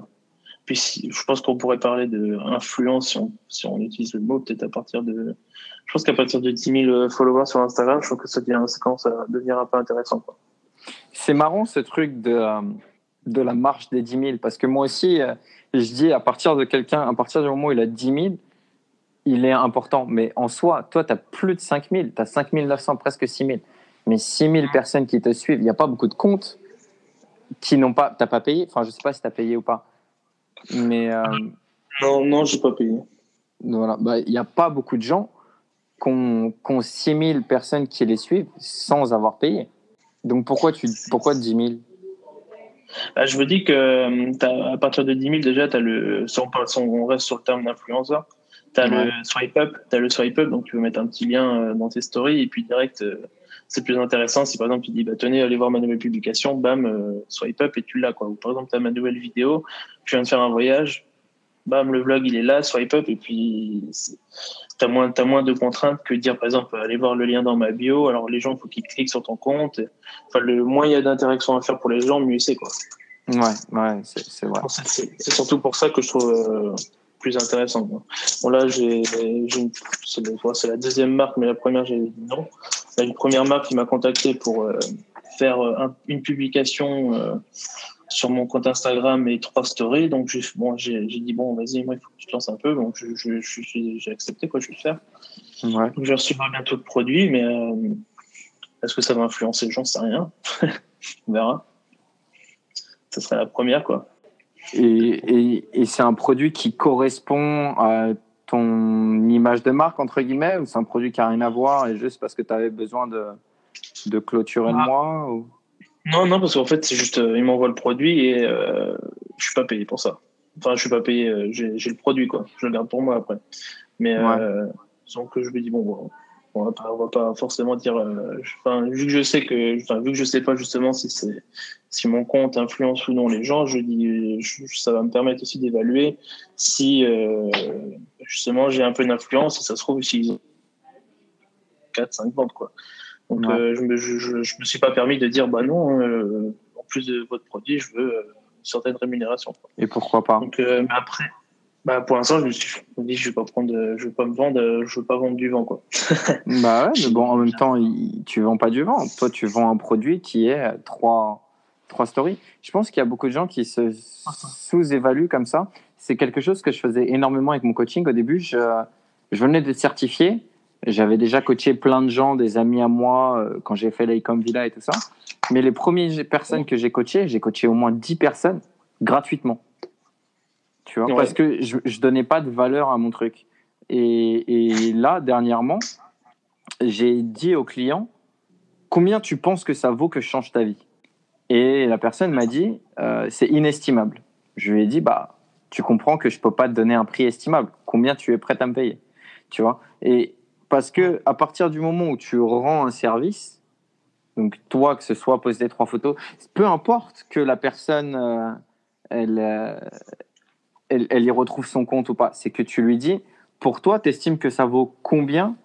puis si, je pense qu'on pourrait parler de influence si on, si on utilise le mot, peut-être à partir de. Je pense qu'à partir de 10 000 followers sur Instagram, je trouve que ça, devient, ça commence à devenir un peu intéressant. Quoi. C'est marrant ce truc de, euh, de la marche des 10 000 parce que moi aussi, euh, je dis à partir de quelqu'un, à partir du moment où il a 10 000, il est important. Mais en soi, toi, tu as plus de 5 000, tu as 5 900, presque 6 000. Mais 6 000 personnes qui te suivent, il n'y a pas beaucoup de comptes qui n'ont pas, t'as pas payé. Enfin, je sais pas si tu as payé ou pas. Mais euh, Non, non, j'ai pas payé. voilà, Bah, il n'y a pas beaucoup de gens qui ont 6 000 personnes qui les suivent sans avoir payé. Donc pourquoi, tu, pourquoi 10 000 Bah, je me dis que euh, à partir de 10 000, déjà, as le, si on, parle, si on reste sur le terme d'influenceur, tu as Ouais. le swipe up, t'as le swipe up, donc tu peux mettre un petit lien euh, dans tes stories, et puis direct, euh, c'est plus intéressant si par exemple tu dis, bah, tenez, allez voir ma nouvelle publication, bam, swipe up, et tu l'as. Ou par exemple, tu as ma nouvelle vidéo, je viens de faire un voyage, bam, le vlog, il est là, swipe up, et puis tu as moins, t'as moins de contraintes que dire, par exemple, allez voir le lien dans ma bio, alors les gens, il faut qu'ils cliquent sur ton compte. Enfin, le moins il y a d'interaction à faire pour les gens, mieux c'est, quoi. Ouais, ouais, c'est c'est vrai. C'est- surtout pour ça que je trouve euh, plus intéressant. quoi. Bon là, j'ai, c'est la deuxième marque, mais la première, j'ai dit non. Là, une première marque qui m'a contacté pour euh, faire euh, un- une publication euh, sur mon compte Instagram et trois stories. Donc j'ai bon, dit bon, vas-y, moi il faut que tu te lances un peu. Donc je, je, je suis- j'ai accepté quoi, je vais le faire. Ouais. Donc je recevrai bientôt de produits, mais euh, est-ce que ça va influencer J'en sais rien. (laughs) On verra. Ça serait la première quoi. Et, et, et c'est un produit qui correspond à ton image de marque, entre guillemets, ou c'est un produit qui n'a rien à voir et juste parce que tu avais besoin de, de clôturer le Ah. mois ou... Non, non, parce qu'en fait, c'est juste, euh, ils m'envoient le produit et euh, je suis pas payé pour ça. Enfin, je suis pas payé, euh, j'ai j'ai le produit, quoi. Je le garde pour moi après. Mais euh, donc, je me dis, bon, bon, on va pas, on va pas forcément dire. euh, Enfin, vu que je sais que, enfin, vu que je sais pas justement si c'est, si mon compte influence ou non les gens, je dis, je- ça va me permettre aussi d'évaluer si euh, justement j'ai un peu d'influence et ça se trouve s'ils ont 4, 5 ventes, quoi. Donc, Ouais. euh, je, me, je, je, je me suis pas permis de dire, bah non, euh, en plus de votre produit, je veux euh, une certaine rémunération. Et pourquoi pas? Donc, euh, mais après, bah, pour l'instant, je me suis dis, je vais pas prendre, de- je vais pas me vendre, euh, je veux pas vendre du vent, quoi. (laughs) Bah ouais, mais bon, en même temps, il- tu vends pas du vent. Toi, tu vends un produit qui est euh, trois, trois stories. Je pense qu'il y a beaucoup de gens qui se sous-évaluent comme ça. C'est quelque chose que je faisais énormément avec mon coaching. Au début, je, je venais d'être certifié. J'avais déjà coaché plein de gens, des amis à moi, euh, quand j'ai fait l'Ecom Villa et tout ça. Mais les premières personnes que j'ai coachées, j'ai coaché au moins 10 personnes gratuitement. Tu vois, Ouais. parce que je, je donnais pas de valeur à mon truc. Et, et là, dernièrement, j'ai dit au client combien tu penses que ça vaut que je change ta vie? Et la personne m'a dit euh, c'est inestimable. Je lui ai dit bah tu comprends que je peux pas te donner un prix estimable. Combien tu es prêt à me payer? Tu vois? Et parce que à partir du moment où tu rends un service, Donc toi, que ce soit poster trois photos, peu importe que la personne, euh, elle, euh, elle, elle y retrouve son compte ou pas, c'est que tu lui dis, pour toi, tu estimes que ça vaut combien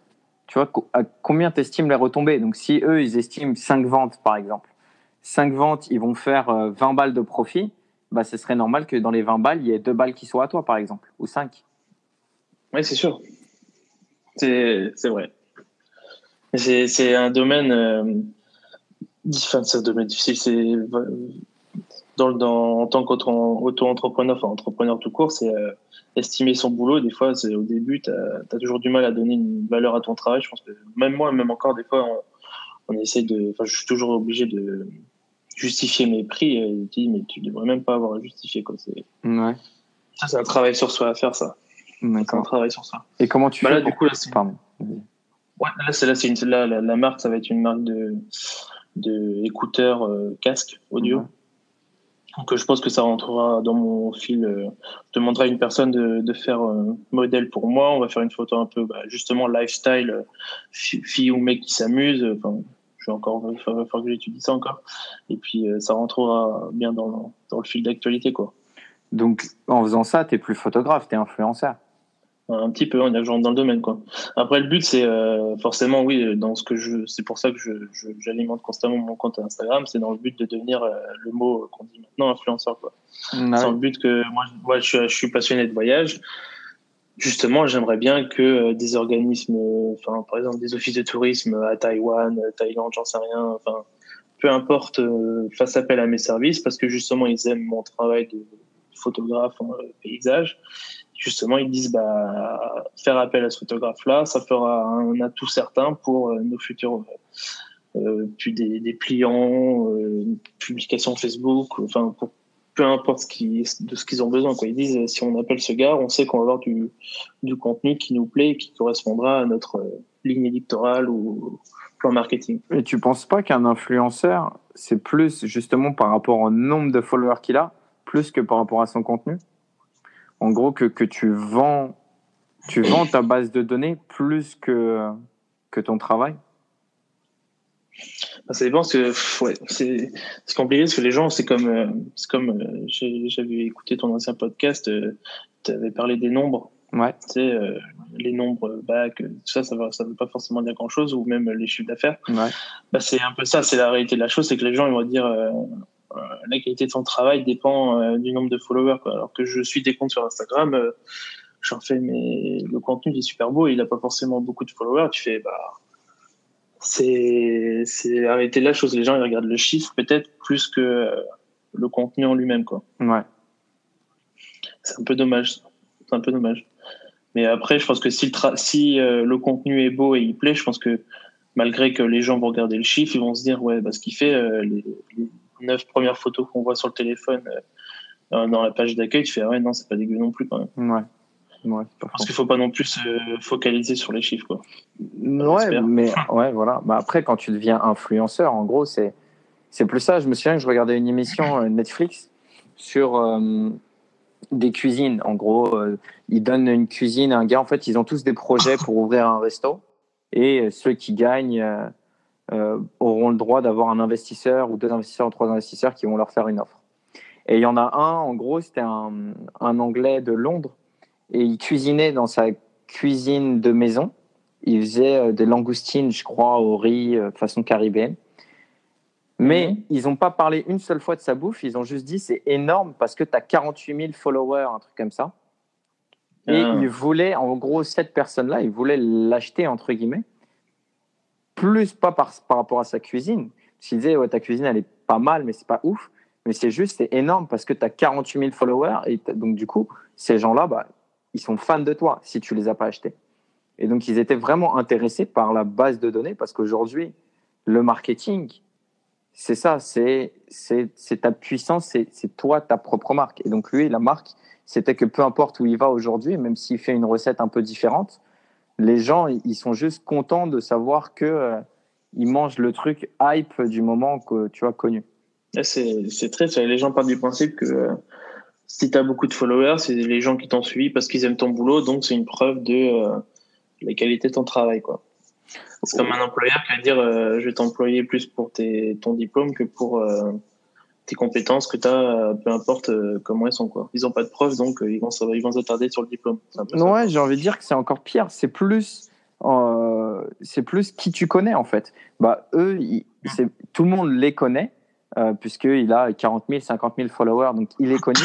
Tu vois, à combien tu estimes les retombées Donc si eux, ils estiment 5 ventes, par exemple, 5 ventes, ils vont faire euh, 20 balles de profit, bah, ce serait normal que dans les 20 balles, il y ait 2 balles qui soient à toi, par exemple, ou 5. Oui, c'est sûr. C'est vrai. C'est c'est un domaine. Euh, enfin, c'est un domaine difficile. C'est dans, dans, en tant qu'auto-entrepreneur, enfin entrepreneur tout court, c'est euh, estimer son boulot. Des fois, c'est au début, tu as, toujours du mal à donner une valeur à ton travail. Je pense que même moi, même encore, des fois, on, on essaie de. Enfin, je suis toujours obligé de justifier mes prix. Et tu dis, mais tu devrais même pas avoir à justifier. Quoi. Ouais, ça, c'est un travail sur soi à faire, ça. D'accord. travail sur soi. Et comment tu Bah fais là, pour- du coup, là, c'est- Pardon. Ouais, là, c'est là, c'est une, là, la, la marque, ça va être une marque de, de écouteurs euh, casque audio. Ouais. Donc, euh, je pense que ça rentrera dans mon fil. euh, je demanderai à une personne de, de faire un modèle pour moi. On va faire une photo un peu, bah, justement, lifestyle, euh, fi- fille ou mec qui s'amuse. Enfin, je vais encore, il va falloir que j'étudie ça encore. Et puis, euh, ça rentrera bien dans, dans le fil d'actualité, quoi. Donc, en faisant ça, tu plus photographe, tu es influenceur. Un petit peu on est genre dans le domaine quoi. Après le but c'est euh, forcément oui dans ce que je c'est pour ça que je je- j'alimente constamment mon compte Instagram c'est dans le but de devenir euh, le mot qu'on dit maintenant influenceur quoi. C'est dans le but que moi, je- moi je, suis, je suis passionné de voyage. Justement j'aimerais bien que euh, des organismes euh, enfin par exemple des offices de tourisme à Taïwan euh, Thaïlande j'en sais rien enfin peu importe euh, fassent appel à mes services parce que justement ils aiment mon travail de photographe en euh, paysage justement ils disent bah faire appel à ce photographe là ça fera un atout certain pour euh, nos futurs euh, puis des, des clients euh, publications Facebook enfin peu importe ce qui, de ce qu'ils ont besoin quoi. Ils disent euh, si on appelle ce gars on sait qu'on va avoir du, contenu qui nous plaît et qui correspondra à notre euh, ligne électorale ou plan marketing. Et tu penses pas qu'un influenceur, c'est plus justement par rapport au nombre de followers qu'il a, plus que par rapport à son contenu? En gros, que, que tu vends tu vends ta base de données plus que, que ton travail? Bah, Ça dépend parce que ouais, c'est compliqué parce que les gens c'est comme euh, c'est comme euh, j'avais écouté ton ancien podcast, tu avais parlé des nombres, Ouais. tu sais euh, les nombres bac, euh, tout ça ça va ça veut pas forcément dire grand chose ou même les chiffres d'affaires. Ouais. Bah c'est un peu ça, c'est la réalité de la chose, c'est que les gens ils vont dire euh, euh, la qualité de son travail dépend euh, du nombre de followers quoi. Alors que je suis des comptes sur Instagram, euh, j'en fais mais le contenu il est super beau, il a pas forcément beaucoup de followers, tu fais bah c'est c'est la chose. Les gens ils regardent le chiffre peut-être plus que euh, le contenu en lui-même quoi. Ouais. C'est un peu dommage. C'est un peu dommage. Mais après, je pense que si le, tra- si, euh, le contenu est beau et il plaît, je pense que malgré que les gens vont regarder le chiffre, ils vont se dire ouais, bah, ce qu'il fait, euh, les, les neuf premières photos qu'on voit sur le téléphone euh, dans- la page d'accueil, tu fais ah ouais, non, c'est pas dégueu non plus quand même. Ouais. Parce qu'il faut pas non plus se focaliser sur les chiffres quoi. Ouais, mais ouais, voilà. Bah, après, quand tu deviens influenceur, en gros, c'est c'est plus ça. Je me souviens que je regardais une émission euh, Netflix sur euh, des cuisines. En gros, euh, ils donnent une cuisine à un gars. En fait, ils ont tous des projets pour ouvrir un resto. Et ceux qui gagnent auront le droit d'avoir un investisseur ou deux investisseurs ou trois investisseurs qui vont leur faire une offre. Et il y en a un, en gros, c'était un, un Anglais de Londres. Et il cuisinait dans sa cuisine de maison. Il faisait euh, des langoustines, je crois, au riz, euh, façon caribéenne. Mais Mhm. ils n'ont pas parlé une seule fois de sa bouffe. Ils ont juste dit c'est énorme parce que tu as 48 000 followers, un truc comme ça. Et Ah. ils voulaient, en gros, cette personne-là, ils voulaient l'acheter, entre guillemets, plus pas par, par rapport à sa cuisine. Parce qu'ils disaient, ouais, ta cuisine, elle est pas mal, mais c'est pas ouf. Mais c'est juste, c'est énorme parce que tu as 48 000 followers. Et donc, du coup, ces gens-là, bah, ils sont fans de toi si tu les as pas achetés. Et donc, ils étaient vraiment intéressés par la base de données parce qu'aujourd'hui, le marketing, c'est ça, c'est ta puissance, c'est toi, ta propre marque. Et donc, lui, la marque, c'était que peu importe où il va aujourd'hui, même s'il fait une recette un peu différente, les gens, ils sont juste contents de savoir que euh, ils mangent le truc hype du moment que tu as connu. C'est c'est- les gens partent du principe que euh, si tu as beaucoup de followers, c'est les gens qui t'ont suivi parce qu'ils aiment ton boulot, donc c'est une preuve de euh, la qualité de ton travail. C'est comme un employeur qui va dire euh, je vais t'employer plus pour ton diplôme que pour tes compétences que tu as, peu importe euh, comment elles sont. Quoi. Ils n'ont pas de preuves, donc euh, ils vont ils vont s'attarder sur le diplôme. Ça. Ouais, j'ai envie de dire que c'est encore pire. C'est plus, euh, c'est plus qui tu connais en fait. Bah eux, ils- tout le monde les connaît euh, puisqu'il a 40 000, 50 000 followers, donc il est connu.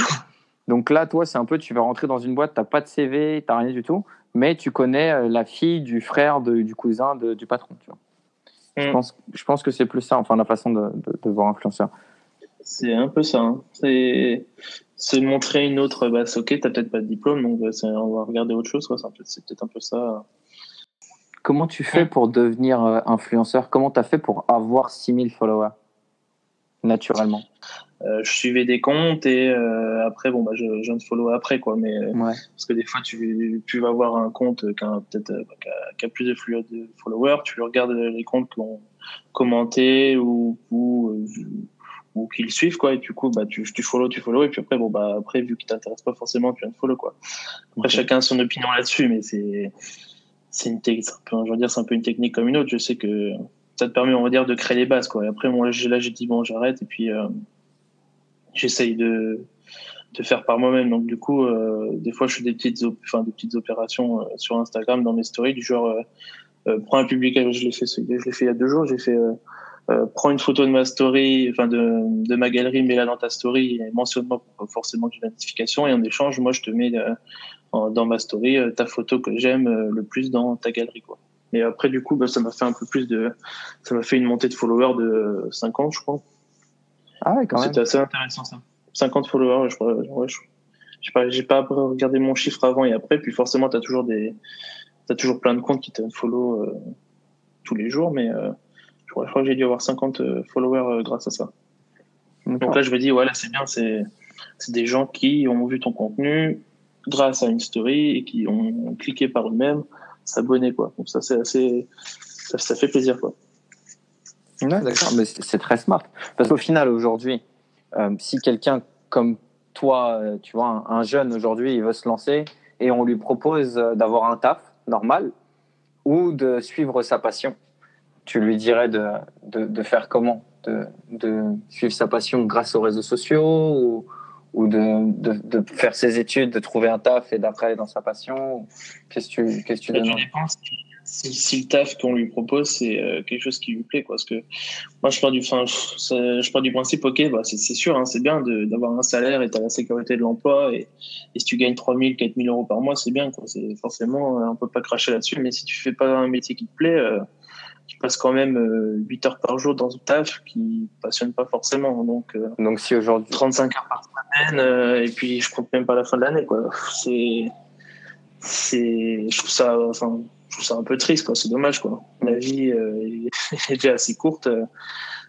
Donc là, toi, c'est un peu, tu vas rentrer dans une boîte, t'as pas de CV, t'as rien du tout, mais tu connais euh, la fille du frère, de- du cousin, de- du patron. Tu vois. Je Mm. pense, je pense que c'est plus ça, enfin la façon de, de, de voir influenceur. C'est un peu ça. hein. C'est se montrer une autre. Bah, ok, t'as peut-être pas de diplôme, donc c'est- on va regarder autre chose. quoi. C'est peut-être un peu ça. Comment tu fais pour devenir euh, influenceur? Comment tu as fait pour avoir 6000 followers? Naturellement Euh, je suivais des comptes et euh, après, bon, bah, je, je de follow après, quoi. Mais Ouais. parce que des fois, tu, tu vas voir un compte qui a peut-être euh, qui a, qui a plus de, followers, tu regardes les comptes qui ont commenté ou ou, ou qui le suivent, quoi. Et du coup, bah, tu, tu follow, tu follow, et puis après, bon, bah, après, vu qu'il t'intéresse pas forcément, tu viens de follow, quoi. Après, chacun a son opinion là-dessus, mais c'est c'est une technique, je veux dire, c'est un peu une technique comme une autre. Je sais que ça te permet, on va dire, de créer les bases, quoi. Et après, moi, j'ai- là, j'ai dit bon, j'arrête, et puis euh, j'essaye de de faire par moi-même. Donc du coup, euh, des fois, je fais des petites, enfin, des petites opérations euh, sur Instagram dans mes stories du genre, euh, euh, prends un public, je l'ai fait, je l'ai fait il y a deux jours. J'ai fait, euh, euh, prends une photo de ma story, enfin de, de ma galerie, mets-la dans ta story, et mentionne-moi pour pas forcément une notification. Et en échange, moi, je te mets euh, en- dans ma story euh, ta photo que j'aime euh, le plus dans ta galerie, quoi. Et après, du coup, bah, ça m'a fait un peu plus de, ça m'a fait une montée de followers de 50, je crois. Ah ouais, quand même. C'était assez intéressant ça. 50 followers, je crois. Ouais, je, pas, j'ai pas regardé mon chiffre avant et après, puis forcément, t'as toujours des, t'as toujours plein de comptes qui te follow euh, tous les jours, mais euh, je crois, je crois que j'ai dû avoir 50 euh, followers euh, grâce à ça. Donc là, je me dis, ouais, là, c'est bien, c'est, c'est des gens qui ont vu ton contenu grâce à une story et qui ont cliqué par eux-mêmes, s'abonner, quoi. Donc ça, c'est assez, ça, ça fait plaisir, quoi. Ouais, d'accord, mais c'est très smart. Parce qu'au final, aujourd'hui, euh, si quelqu'un comme toi, tu vois, un, un jeune aujourd'hui, il veut se lancer et on lui propose d'avoir un taf normal ou de suivre sa passion, tu lui dirais de, de, de faire comment? De, de suivre sa passion grâce aux réseaux sociaux ou, ou de, de, faire ses études, de trouver un taf et d'après dans sa passion Qu'est-ce que tu, qu'est-ce que tu donnes si, si, le taf qu'on lui propose c'est euh, quelque chose qui lui plaît quoi. Parce que moi je pars du fin je pars du principe ok bah c'est sûr hein, c'est bien d'avoir un salaire et t'as la sécurité de l'emploi et, et si tu gagnes 3000 4000 euros par mois c'est bien quoi. C'est forcément euh, on peut pas cracher là-dessus mais si tu fais pas un métier qui te plaît euh, tu passes quand même euh, 8 heures par jour dans un taf qui passionne pas forcément. Donc euh, Donc si aujourd'hui, 35 heures par semaine euh, et puis je compte même pas la fin de l'année quoi. C'est c'est je trouve ça enfin je trouve ça un peu triste quoi. C'est dommage quoi. La vie euh, (laughs) est déjà assez courte. Euh,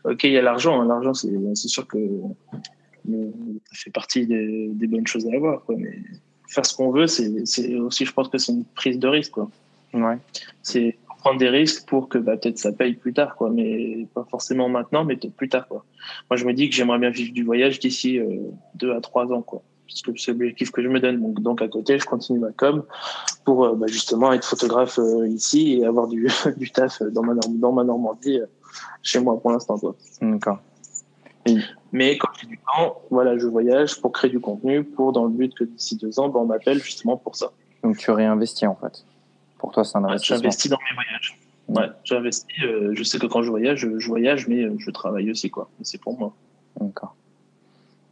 ok il y a l'argent hein. l'argent c'est c'est sûr que euh, ça fait partie des, des bonnes choses à avoir quoi. Mais faire ce qu'on veut c'est c'est aussi je pense que c'est une prise de risque quoi. Ouais. c'est prendre des risques pour que bah, peut-être ça paye plus tard quoi mais pas forcément maintenant mais peut-être plus tard quoi moi je me dis que j'aimerais bien vivre du voyage d'ici euh, deux à trois ans quoi parce que c'est l'objectif que je me donne donc, donc à côté je continue ma com pour euh, bah, justement être photographe euh, ici et avoir du, (laughs) du taf dans ma Norm- dans ma Normandie euh, chez moi pour l'instant quoi D'accord. mais quand j'ai du temps voilà je voyage pour créer du contenu pour dans le but que d'ici deux ans bah, on m'appelle justement pour ça Donc tu réinvestis en fait. Pour toi, c'est un Ouais, investissement. J'investis dans mes voyages. Ouais, j'investis. euh, je sais que quand je voyage, je, voyage, mais euh, je travaille aussi, quoi. C'est pour moi. D'accord.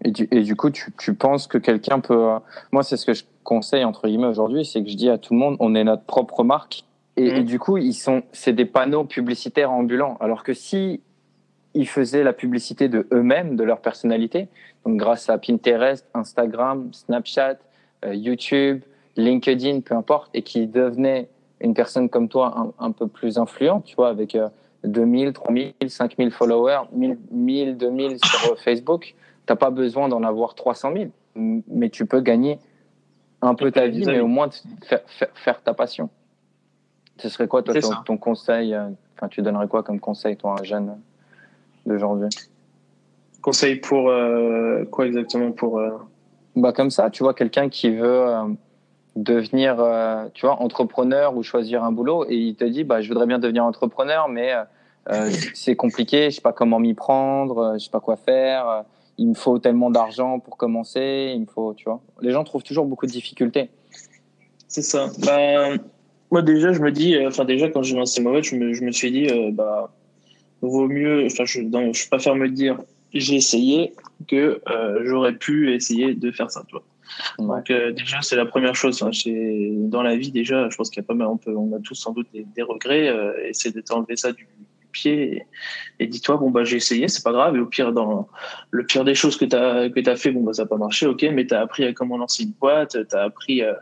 Et du, et du coup, tu, tu penses que quelqu'un peut. euh, Moi, c'est ce que je conseille entre guillemets aujourd'hui, c'est que je dis à tout le monde, on est notre propre marque. Et, Mhm. et du coup, ils sont, c'est des panneaux publicitaires ambulants. Alors que si ils faisaient la publicité de eux-mêmes, de leur personnalité, donc grâce à Pinterest, Instagram, Snapchat, euh, YouTube, LinkedIn, peu importe, et qui devenaient une personne comme toi un, un peu plus influente, tu vois, avec euh, 2000, 3000, 5000 followers, 1000, 1000 2000 sur euh, Facebook, t'as pas besoin d'en avoir 300 000, M- mais tu peux gagner un peu ta vie, mais au moins faire, faire, faire ta passion. Ce serait quoi, toi, ton, conseil euh, Enfin, tu donnerais quoi comme conseil, toi, un jeune d'aujourd'hui? Conseil pour euh, quoi exactement pour euh, Bah comme ça, tu vois quelqu'un qui veut euh, devenir, euh, tu vois, entrepreneur ou choisir un boulot et il te dit, bah, je voudrais bien devenir entrepreneur, mais euh, (laughs) c'est compliqué, je sais pas comment m'y prendre, euh, je sais pas quoi faire, euh, il me faut tellement d'argent pour commencer, il me faut, tu vois. Les gens trouvent toujours beaucoup de difficultés. C'est ça. Bah, moi déjà, je me dis, euh, enfin déjà quand j'ai lancé ma boîte, je me, je me suis dit, euh, bah, vaut mieux, enfin je, non, je préfère me dire, j'ai essayé que euh, j'aurais pu essayer de faire ça, tu vois. Ouais. Donc euh, déjà c'est la première chose. Hein, dans la vie déjà, je pense qu'il y a pas mal, on peut, on a tous sans doute des, des regrets. Euh, essaie de t'enlever ça du, du pied et, et dis-toi bon bah j'ai essayé, c'est pas grave. Et au pire dans le pire des choses que t'as que t'as fait, bon bah ça a pas marché, ok, mais t'as appris à comment lancer une boîte, t'as appris à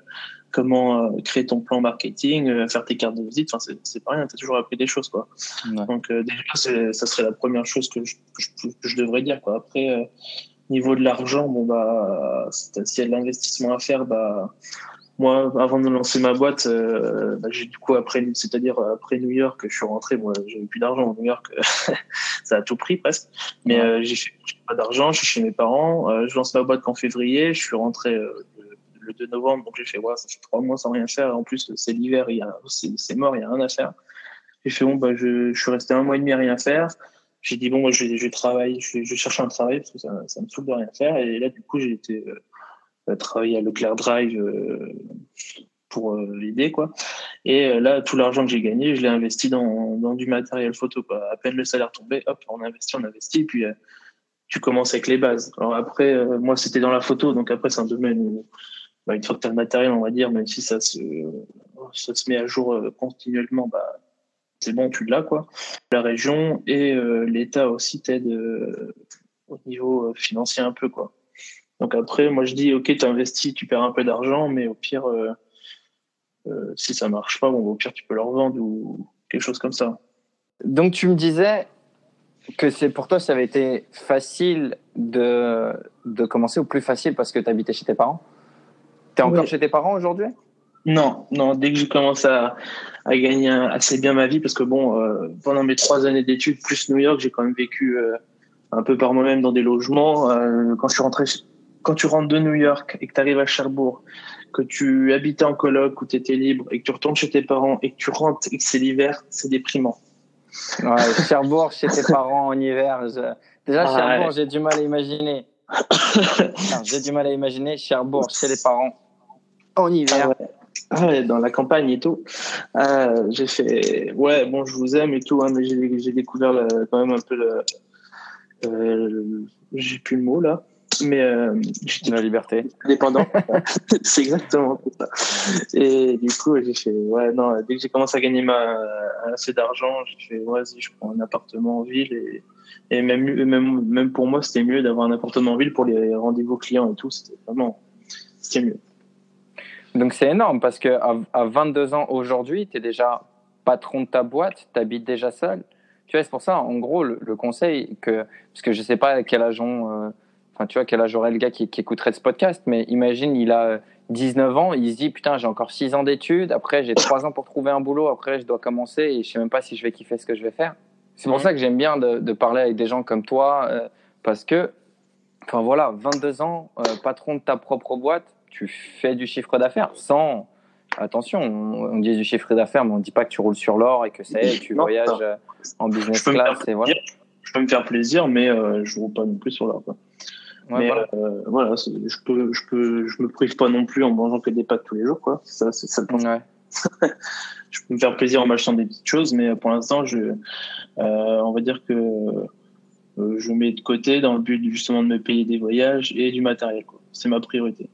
comment euh, créer ton plan marketing, euh, faire tes cartes de visite. Enfin c'est pas rien, t'as toujours appris des choses quoi. Ouais. Donc euh, déjà, ça serait la première chose que je, que je, que je devrais dire. Quoi. Après, euh, niveau de l'argent, bon bah, s'il y a de l'investissement à faire, bah, moi, avant de lancer ma boîte, euh, bah, j'ai du coup après, c'est-à-dire après New York, je suis rentré. Moi, j'avais plus d'argent. New York, (laughs) ça a tout pris presque. Mais euh, j'ai pas d'argent. Je suis chez mes parents. Euh, je lance ma boîte qu'en février. Je suis rentré euh, le, le 2 novembre, donc j'ai fait ouais, ça fait trois mois sans rien faire. En plus, c'est l'hiver, il y a, c'est, c'est mort, il y a rien à faire. J'ai fait bon bah je, je suis resté un mois et demi à rien faire. J'ai dit bon moi je je vais travailler, je je vais chercher un travail parce que ça, ça me saoule de rien faire. Et là du coup j'ai été euh, travailler à Leclerc Drive euh, pour euh, l'idée quoi. Et euh, là tout l'argent que j'ai gagné je l'ai investi dans, dans du matériel photo quoi. À peine le salaire tombé, hop on investit, on investit. Et puis euh, tu commences avec les bases. Alors après euh, moi c'était dans la photo donc après c'est un domaine où bah, une fois que tu as le matériel on va dire même si ça se ça se met à jour continuellement bah c'est bon, tu l'as quoi. La région et euh, l'État aussi t'aide euh, au niveau euh, financier un peu quoi. Donc après, moi je dis ok, tu investis, tu perds un peu d'argent, mais au pire, si ça marche pas, bon, au pire tu peux le revendre ou quelque chose comme ça. Donc tu me disais que c'est pour toi ça avait été facile de, de commencer ou plus facile parce que tu habitais chez tes parents? T'es encore Ouais. chez tes parents aujourd'hui? Non, non, dès que j'ai commencé à, à gagner assez bien ma vie, parce que bon, euh, pendant mes trois années d'études plus New York, j'ai quand même vécu euh, un peu par moi-même dans des logements. Euh, quand je suis rentré, quand tu rentres de New York et que tu arrives à Cherbourg, que tu habitais en coloc où tu étais libre et que tu retournes chez tes parents et que tu rentres et que c'est l'hiver, c'est déprimant. Ouais, Cherbourg chez tes parents en hiver. je- Déjà, Ah, Cherbourg, ouais. j'ai du mal à imaginer. (coughs) J'ai du mal à imaginer Cherbourg chez les parents en hiver. Ah ouais. Ah dans la campagne et tout. Euh, j'ai fait, ouais, bon, je vous aime et tout, hein, mais j'ai j'ai découvert le- quand même un peu le, euh, j'ai plus le mot là, mais euh, La liberté. indépendant. (laughs) (laughs) c'est exactement ça. Et du coup, j'ai fait, ouais, non, dès que j'ai commencé à gagner ma, assez d'argent, j'ai fait, vas-y, je prends un appartement en ville et, et même, même, même pour moi, c'était mieux d'avoir un appartement en ville pour les rendez-vous clients et tout. C'était vraiment, c'était mieux. Donc c'est énorme parce que à, à 22 ans aujourd'hui, tu es déjà patron de ta boîte, tu habites déjà seul. Tu vois, c'est pour ça, en gros, le, le conseil que, parce que je sais pas à quel âge on, euh, enfin, tu vois, quel âge aurait le gars qui, qui écouterait ce podcast, mais imagine, il a euh, 19 ans, il se dit, putain, j'ai encore 6 ans d'études, après j'ai 3 ans pour trouver un boulot, après je dois commencer et je sais même pas si je vais kiffer ce que je vais faire. C'est pour Mhm. ça que j'aime bien de, de parler avec des gens comme toi, euh, parce que, enfin voilà, 22 ans, euh, patron de ta propre boîte, tu fais du chiffre d'affaires sans. Attention, on, on dit du chiffre d'affaires, mais on dit pas que tu roules sur l'or et que ça y est, tu Non, voyages non. euh, en business class et voilà. je peux me faire plaisir, mais euh, je ne roule pas non plus sur l'or. quoi. Ouais, mais voilà. euh, voilà, c'est- je peux, je peux, je me prive pas non plus en mangeant que des pâtes tous les jours, quoi. Ça, c'est ça. le principe. Ouais. (laughs) Je peux me faire plaisir en m'achetant des petites choses, mais pour l'instant, je, euh, on va dire que je mets de côté dans le but justement de me payer des voyages et du matériel. quoi. C'est ma priorité.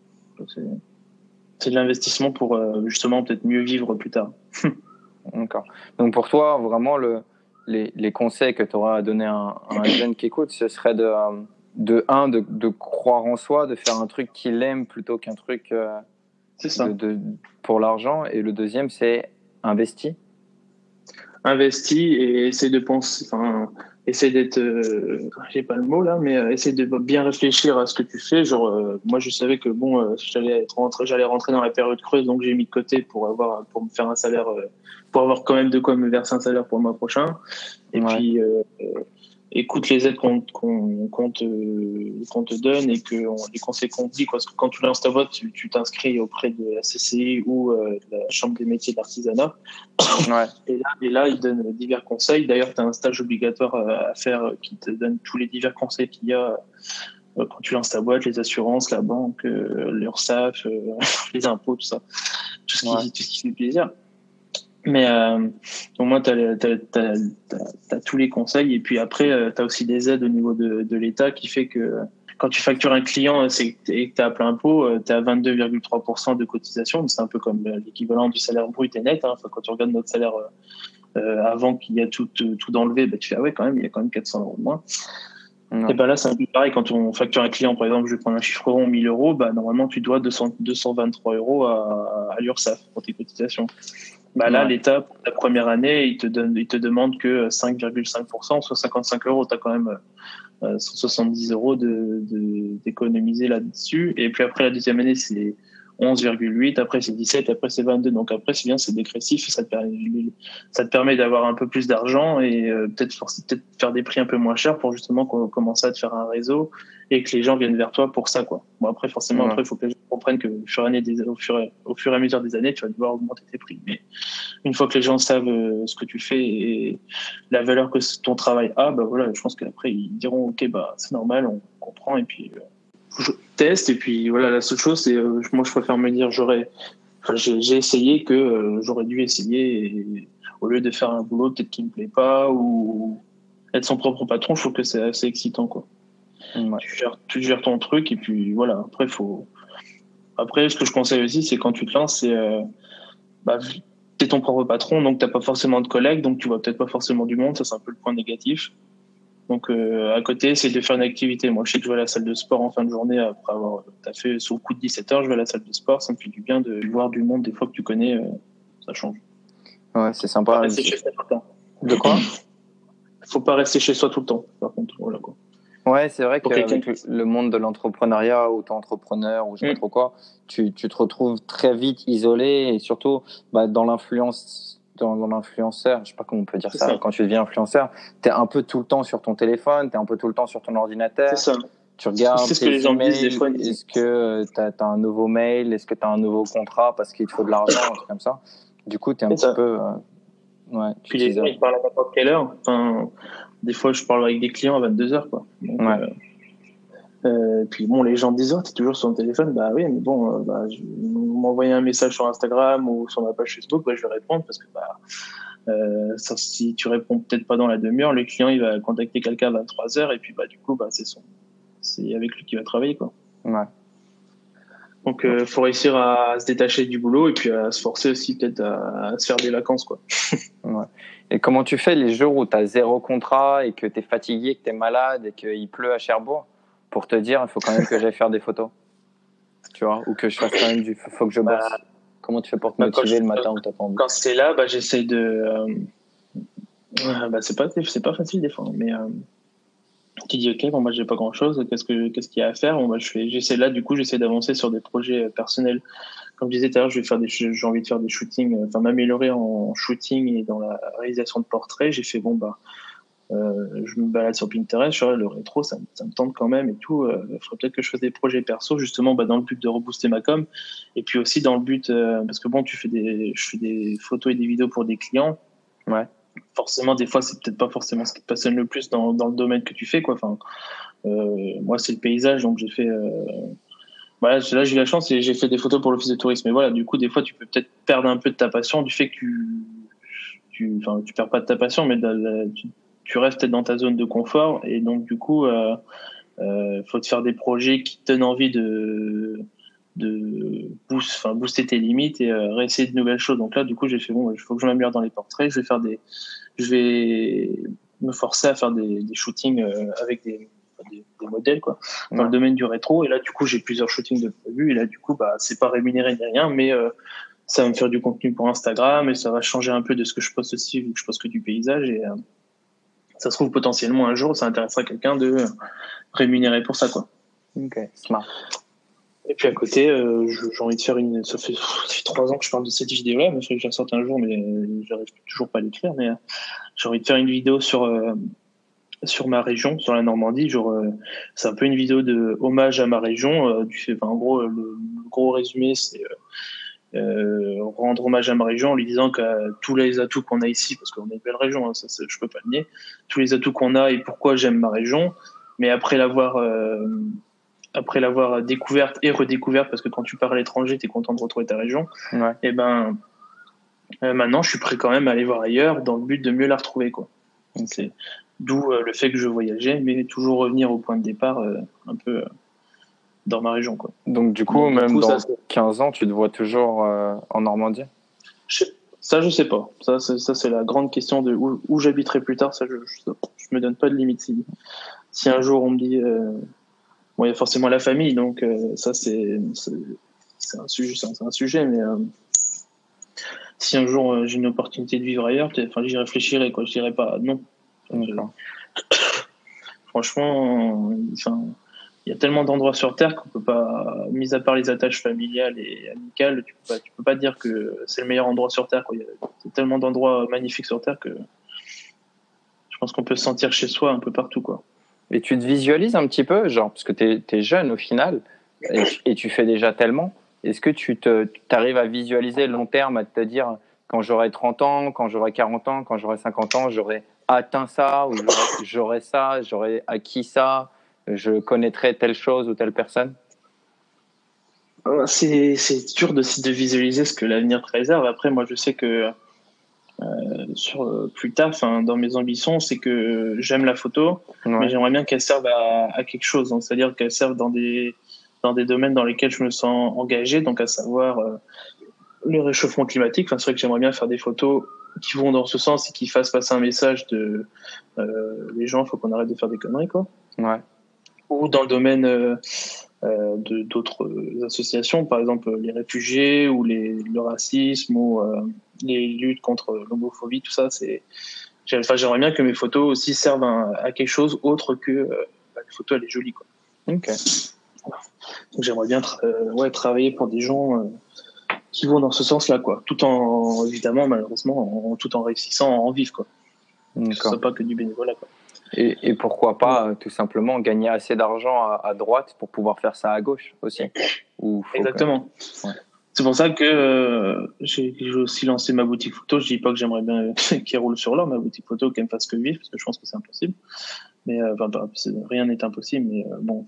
C'est, de l'investissement pour euh, justement peut-être mieux vivre plus tard. (laughs) D'accord. Donc pour toi, vraiment, le, les, les conseils que tu auras à donner à un, à un jeune qui écoute, ce serait de, euh, de un, de, de croire en soi, de faire un truc qu'il aime plutôt qu'un truc euh, C'est ça. de, de- pour l'argent. Et le deuxième, c'est investi. investi et essayer de penser, enfin, essayer d'être, euh, j'ai pas le mot là, mais euh, essayer de bien réfléchir à ce que tu fais. Genre, euh, moi, je savais que bon, euh, j'allais être rentré, j'allais rentrer dans la période creuse, donc j'ai mis de côté pour avoir, pour me faire un salaire, euh, pour avoir quand même de quoi me verser un salaire pour le mois prochain. Et Ouais. puis, euh, écoute les aides qu'on te, qu'on te donne et que on, les conseils qu'on te dit. Parce que quand tu lances ta boîte, tu t'inscris auprès de la CCI ou euh, de la Chambre des métiers de l'artisanat. Ouais. Et là, et là, ils donnent divers conseils. D'ailleurs, tu as un stage obligatoire euh, à faire euh, qui te donne tous les divers conseils qu'il y a euh, quand tu lances ta boîte, les assurances, la banque, l'URSSAF, (laughs) les impôts, tout ça. Tout ce qui, Ouais. tout ce qui fait plaisir. Mais euh, au moins, tu as, tous les conseils. Et puis après, tu as aussi des aides au niveau de, de l'État qui fait que quand tu factures un client euh, et que tu as à plein pot, tu as 22,3% de cotisation. Donc, C'est un peu comme euh, l'équivalent du salaire brut et net. Hein. Enfin, quand tu regardes notre salaire euh, euh, avant qu'il y a tout, tout, tout enlevé, bah, tu fais, ah ouais, quand même, il y a quand même 400 euros de moins. Et ben là, c'est un peu pareil. Quand on facture un client, par exemple, je vais prendre un chiffre rond, 1000 euros, bah, normalement, tu dois 200, 223 euros à, à l'URSSAF pour tes cotisations. Bah, là, Ouais. l'État, pour la première année, il te donne, il te demande que 5,5%, soit 55 euros. Tu as quand même euh, 170 euros de, de, d'économiser là-dessus. Et puis après, la deuxième année, c'est 11,8, après c'est 17, après c'est 22. Donc après, c'est bien, c'est dégressif ça te permet, ça te permet d'avoir un peu plus d'argent et euh, peut-être forcer- peut-être faire des prix un peu moins chers pour justement co- commencer à te faire un réseau et que les gens viennent vers toi pour ça quoi. Bon après forcément Ouais. après il faut que les gens comprennent que au fur, et à année des, au, fur et, au fur et à mesure des années tu vas devoir augmenter tes prix. Mais une fois que les gens savent euh, ce que tu fais et la valeur que ton travail a, bah voilà, je pense qu'après ils diront ok bah c'est normal, on comprend et puis euh, je teste et puis voilà la seule chose c'est euh, moi je préfère me dire j'aurais enfin, j'ai essayé que j'aurais dû essayer et, au lieu de faire un boulot peut-être qui me plaît pas ou être son propre patron je trouve que c'est assez excitant quoi Ouais. tu gères tu gères ton truc et puis voilà après faut après ce que je conseille aussi c'est quand tu te lances c'est euh, bah t'es ton propre patron donc t'as pas forcément de collègues donc tu vois peut-être pas forcément du monde ça c'est un peu le point négatif. Donc euh, à côté c'est de faire une activité. Moi je sais que je vais à la salle de sport en fin de journée après avoir fait sur le coup de 17 heures je vais à la salle de sport ça me fait du bien de voir du monde des fois que tu connais euh, ça change. Ouais, c'est pas sympa. rester chez soi tout le temps. De quoi? Faut pas rester chez soi tout le temps par contre. Voilà quoi Ouais, c'est vrai qu'avec le, monde de l'entrepreneuriat, auto-entrepreneur ou je sais Mm. pas trop quoi, tu, tu te retrouves très vite isolé et surtout bah, dans l'influence dans, dans l'influenceur, je sais pas comment on peut dire ça, ça. quand tu deviens influenceur, tu es un peu tout le temps sur ton téléphone, tu es un peu tout le temps sur ton ordinateur, c'est ça tu regardes C'est ce que les gens disent des est-ce que tu as, un nouveau mail, est-ce que tu as un nouveau contrat parce qu'il te faut de l'argent, un truc comme ça. Du coup, tu es un petit ça. peu... euh, ouais, tu Puis les gens, ils parlent à n'importe quelle heure. Enfin, des fois, je parle avec des clients à 22 heures, quoi. Donc, Ouais. euh, euh, puis bon, les gens disent, oh, t'es toujours sur ton téléphone? Bah oui, mais bon, euh, bah, je, vous m'envoyez un message sur Instagram ou sur ma page Facebook, bah, je vais répondre parce que, bah, euh, ça, si tu réponds peut-être pas dans la demi-heure, le client, il va contacter quelqu'un à 23 heures et puis, bah, du coup, bah, c'est son, c'est avec lui qu'il va travailler, quoi. Ouais. Donc, euh, faut réussir à se détacher du boulot et puis à se forcer aussi peut-être à, à se faire des vacances, quoi. (laughs) Et comment tu fais les jours où tu as zéro contrat et que tu es fatigué, que tu es malade et qu'il pleut à Cherbourg pour te dire il faut quand même que j'aille faire des photos Tu vois Ou que je fasse quand même du. faut que je bosse. Bah, Comment tu fais pour te bah, motiver je- le matin quand c'est là, bah, j'essaie de. euh, euh, bah, c'est pas, c'est pas facile des fois, mais euh, tu dis ok, bon, moi j'ai pas grand chose, qu'est-ce que, qu'est-ce qu'il y a à faire? Bon, bah, je fais, j'essaie là, du coup, j'essaie d'avancer sur des projets euh, personnels. Comme je disais tout à l'heure, je vais faire des, j'ai envie de faire des shootings, euh, enfin m'améliorer en shooting et dans la réalisation de portraits. J'ai fait bon bah. Euh, je me balade sur Pinterest, je le rétro, ça, me- ça me tente quand même et tout. Euh, Il faudrait peut-être que je fasse des projets perso, justement, bah, dans le but de rebooster ma com. Et puis aussi dans le but, euh, parce que bon, tu fais des, je fais des photos et des vidéos pour des clients. Ouais. Forcément, des fois, c'est peut-être pas forcément ce qui te passionne le plus dans, dans le domaine que tu fais, quoi. Enfin, moi, c'est le paysage, donc j'ai fait. Voilà, là, j'ai eu la chance et j'ai fait des photos pour l'office de tourisme. Mais voilà, du coup, des fois, tu peux peut-être perdre un peu de ta passion du fait que tu, tu, enfin, tu perds pas de ta passion, mais tu, tu restes peut-être dans ta zone de confort et donc du coup, euh, euh, faut te faire des projets qui te donnent envie de de boost, enfin booster tes limites et euh, réessayer de nouvelles choses. Donc là, du coup, j'ai fait bon, il faut que je m'améliore dans les portraits. Je vais faire des, je vais me forcer à faire des, des shootings euh, avec des, des, des modèles quoi, dans Ouais. le domaine du rétro. Et là, du coup, j'ai plusieurs shootings de prévus. Et là, du coup, bah, c'est pas rémunéré ni rien, mais euh, ça va me faire du contenu pour Instagram et ça va changer un peu de ce que je poste aussi, vu que je poste que du paysage. Et euh, ça se trouve potentiellement un jour, ça intéressera quelqu'un de rémunérer pour ça quoi. Ok, smart. Et puis à côté, euh, j'ai envie de faire une. Ça fait, ça fait trois ans que je parle de cette vidéo-là, mais il faudrait que je la sorte un jour, mais j'arrive toujours pas à l'écrire. Mais euh, j'ai envie de faire une vidéo sur euh, sur ma région, sur la Normandie. Genre, euh, c'est un peu une vidéo de hommage à ma région. Euh, en gros, le, le gros résumé, c'est euh, euh, rendre hommage à ma région en lui disant que tous les atouts qu'on a ici, parce qu'on est une belle région, hein, ça, je peux pas le nier, tous les atouts qu'on a et pourquoi j'aime ma région. Mais après l'avoir euh, après l'avoir découverte et redécouverte, parce que quand tu pars à l'étranger, tu es content de retrouver ta région, Ouais. et ben euh, maintenant je suis prêt quand même à aller voir ailleurs dans le but de mieux la retrouver quoi. D'où euh, le fait que je voyageais, mais toujours revenir au point de départ euh, un peu euh, dans ma région quoi. Donc, du coup, Donc, du même coup, dans ça, c'est- 15 ans, tu te vois toujours en Normandie? Je- Ça je sais pas. Ça c'est ça c'est la grande question de où, où j'habiterai plus tard. Ça je, je je me donne pas de limite. Si, si un jour on me dit euh, bon il y a forcément la famille donc euh, ça c'est un sujet c'est un, sujet mais euh, si un jour j'ai une opportunité de vivre ailleurs enfin j'y réfléchirai quoi je dirais pas non (coughs) Franchement enfin il y a tellement d'endroits sur terre qu'on peut pas mis à part les attaches familiales et amicales tu peux pas tu peux pas dire que c'est le meilleur endroit sur terre quoi. Il y a tellement d'endroits magnifiques sur terre que je pense qu'on peut se sentir chez soi un peu partout quoi. Et tu te visualises un petit peu, genre, parce que tu es, jeune au final, et, et tu fais déjà tellement. Est-ce que tu te, arrives à visualiser le long terme, à te dire, quand j'aurai 30 ans, quand j'aurai 40 ans, quand j'aurai 50 ans, j'aurai atteint ça, ou j'aurai- j'aurai ça, j'aurai acquis ça, je connaîtrai telle chose ou telle personne? Euh, C'est dur de, de visualiser ce que l'avenir te réserve. Après, moi, je sais que euh, sur plus tard, dans mes ambitions, c'est que j'aime la photo, mais j'aimerais bien qu'elle serve à, à quelque chose. Donc, c'est-à-dire qu'elle serve dans des dans des domaines dans lesquels je me sens engagé, donc à savoir euh, le réchauffement climatique. C'est vrai que j'aimerais bien faire des photos qui vont dans ce sens et qui fassent passer un message de euh, les gens, il faut qu'on arrête de faire des conneries, quoi Ouais. ou dans le domaine euh, euh, de d'autres euh, associations, par exemple les réfugiés ou les, le racisme ou euh, les luttes contre l'homophobie, tout ça, c'est enfin, j'aimerais bien que mes photos aussi servent à, à quelque chose autre que euh, bah, les photos elle est jolie quoi. Ok. Donc j'aimerais bien tra- euh, ouais travailler pour des gens euh, qui vont dans ce sens-là quoi, tout en évidemment malheureusement en, tout en réussissant à en vivre quoi. Que ce soit pas que du bénévolat quoi. Et, et pourquoi pas, euh, tout simplement, gagner assez d'argent à, à droite pour pouvoir faire ça à gauche aussi? Ou faut que- Exactement. Ouais. C'est pour ça que euh, j'ai aussi lancé ma boutique photo. Je dis pas que j'aimerais bien (laughs) qu'elle roule sur l'or, ma boutique photo, qu'elle me fasse que vivre, parce que je pense que c'est impossible. Mais euh, enfin, c'est- rien n'est impossible, mais euh, bon,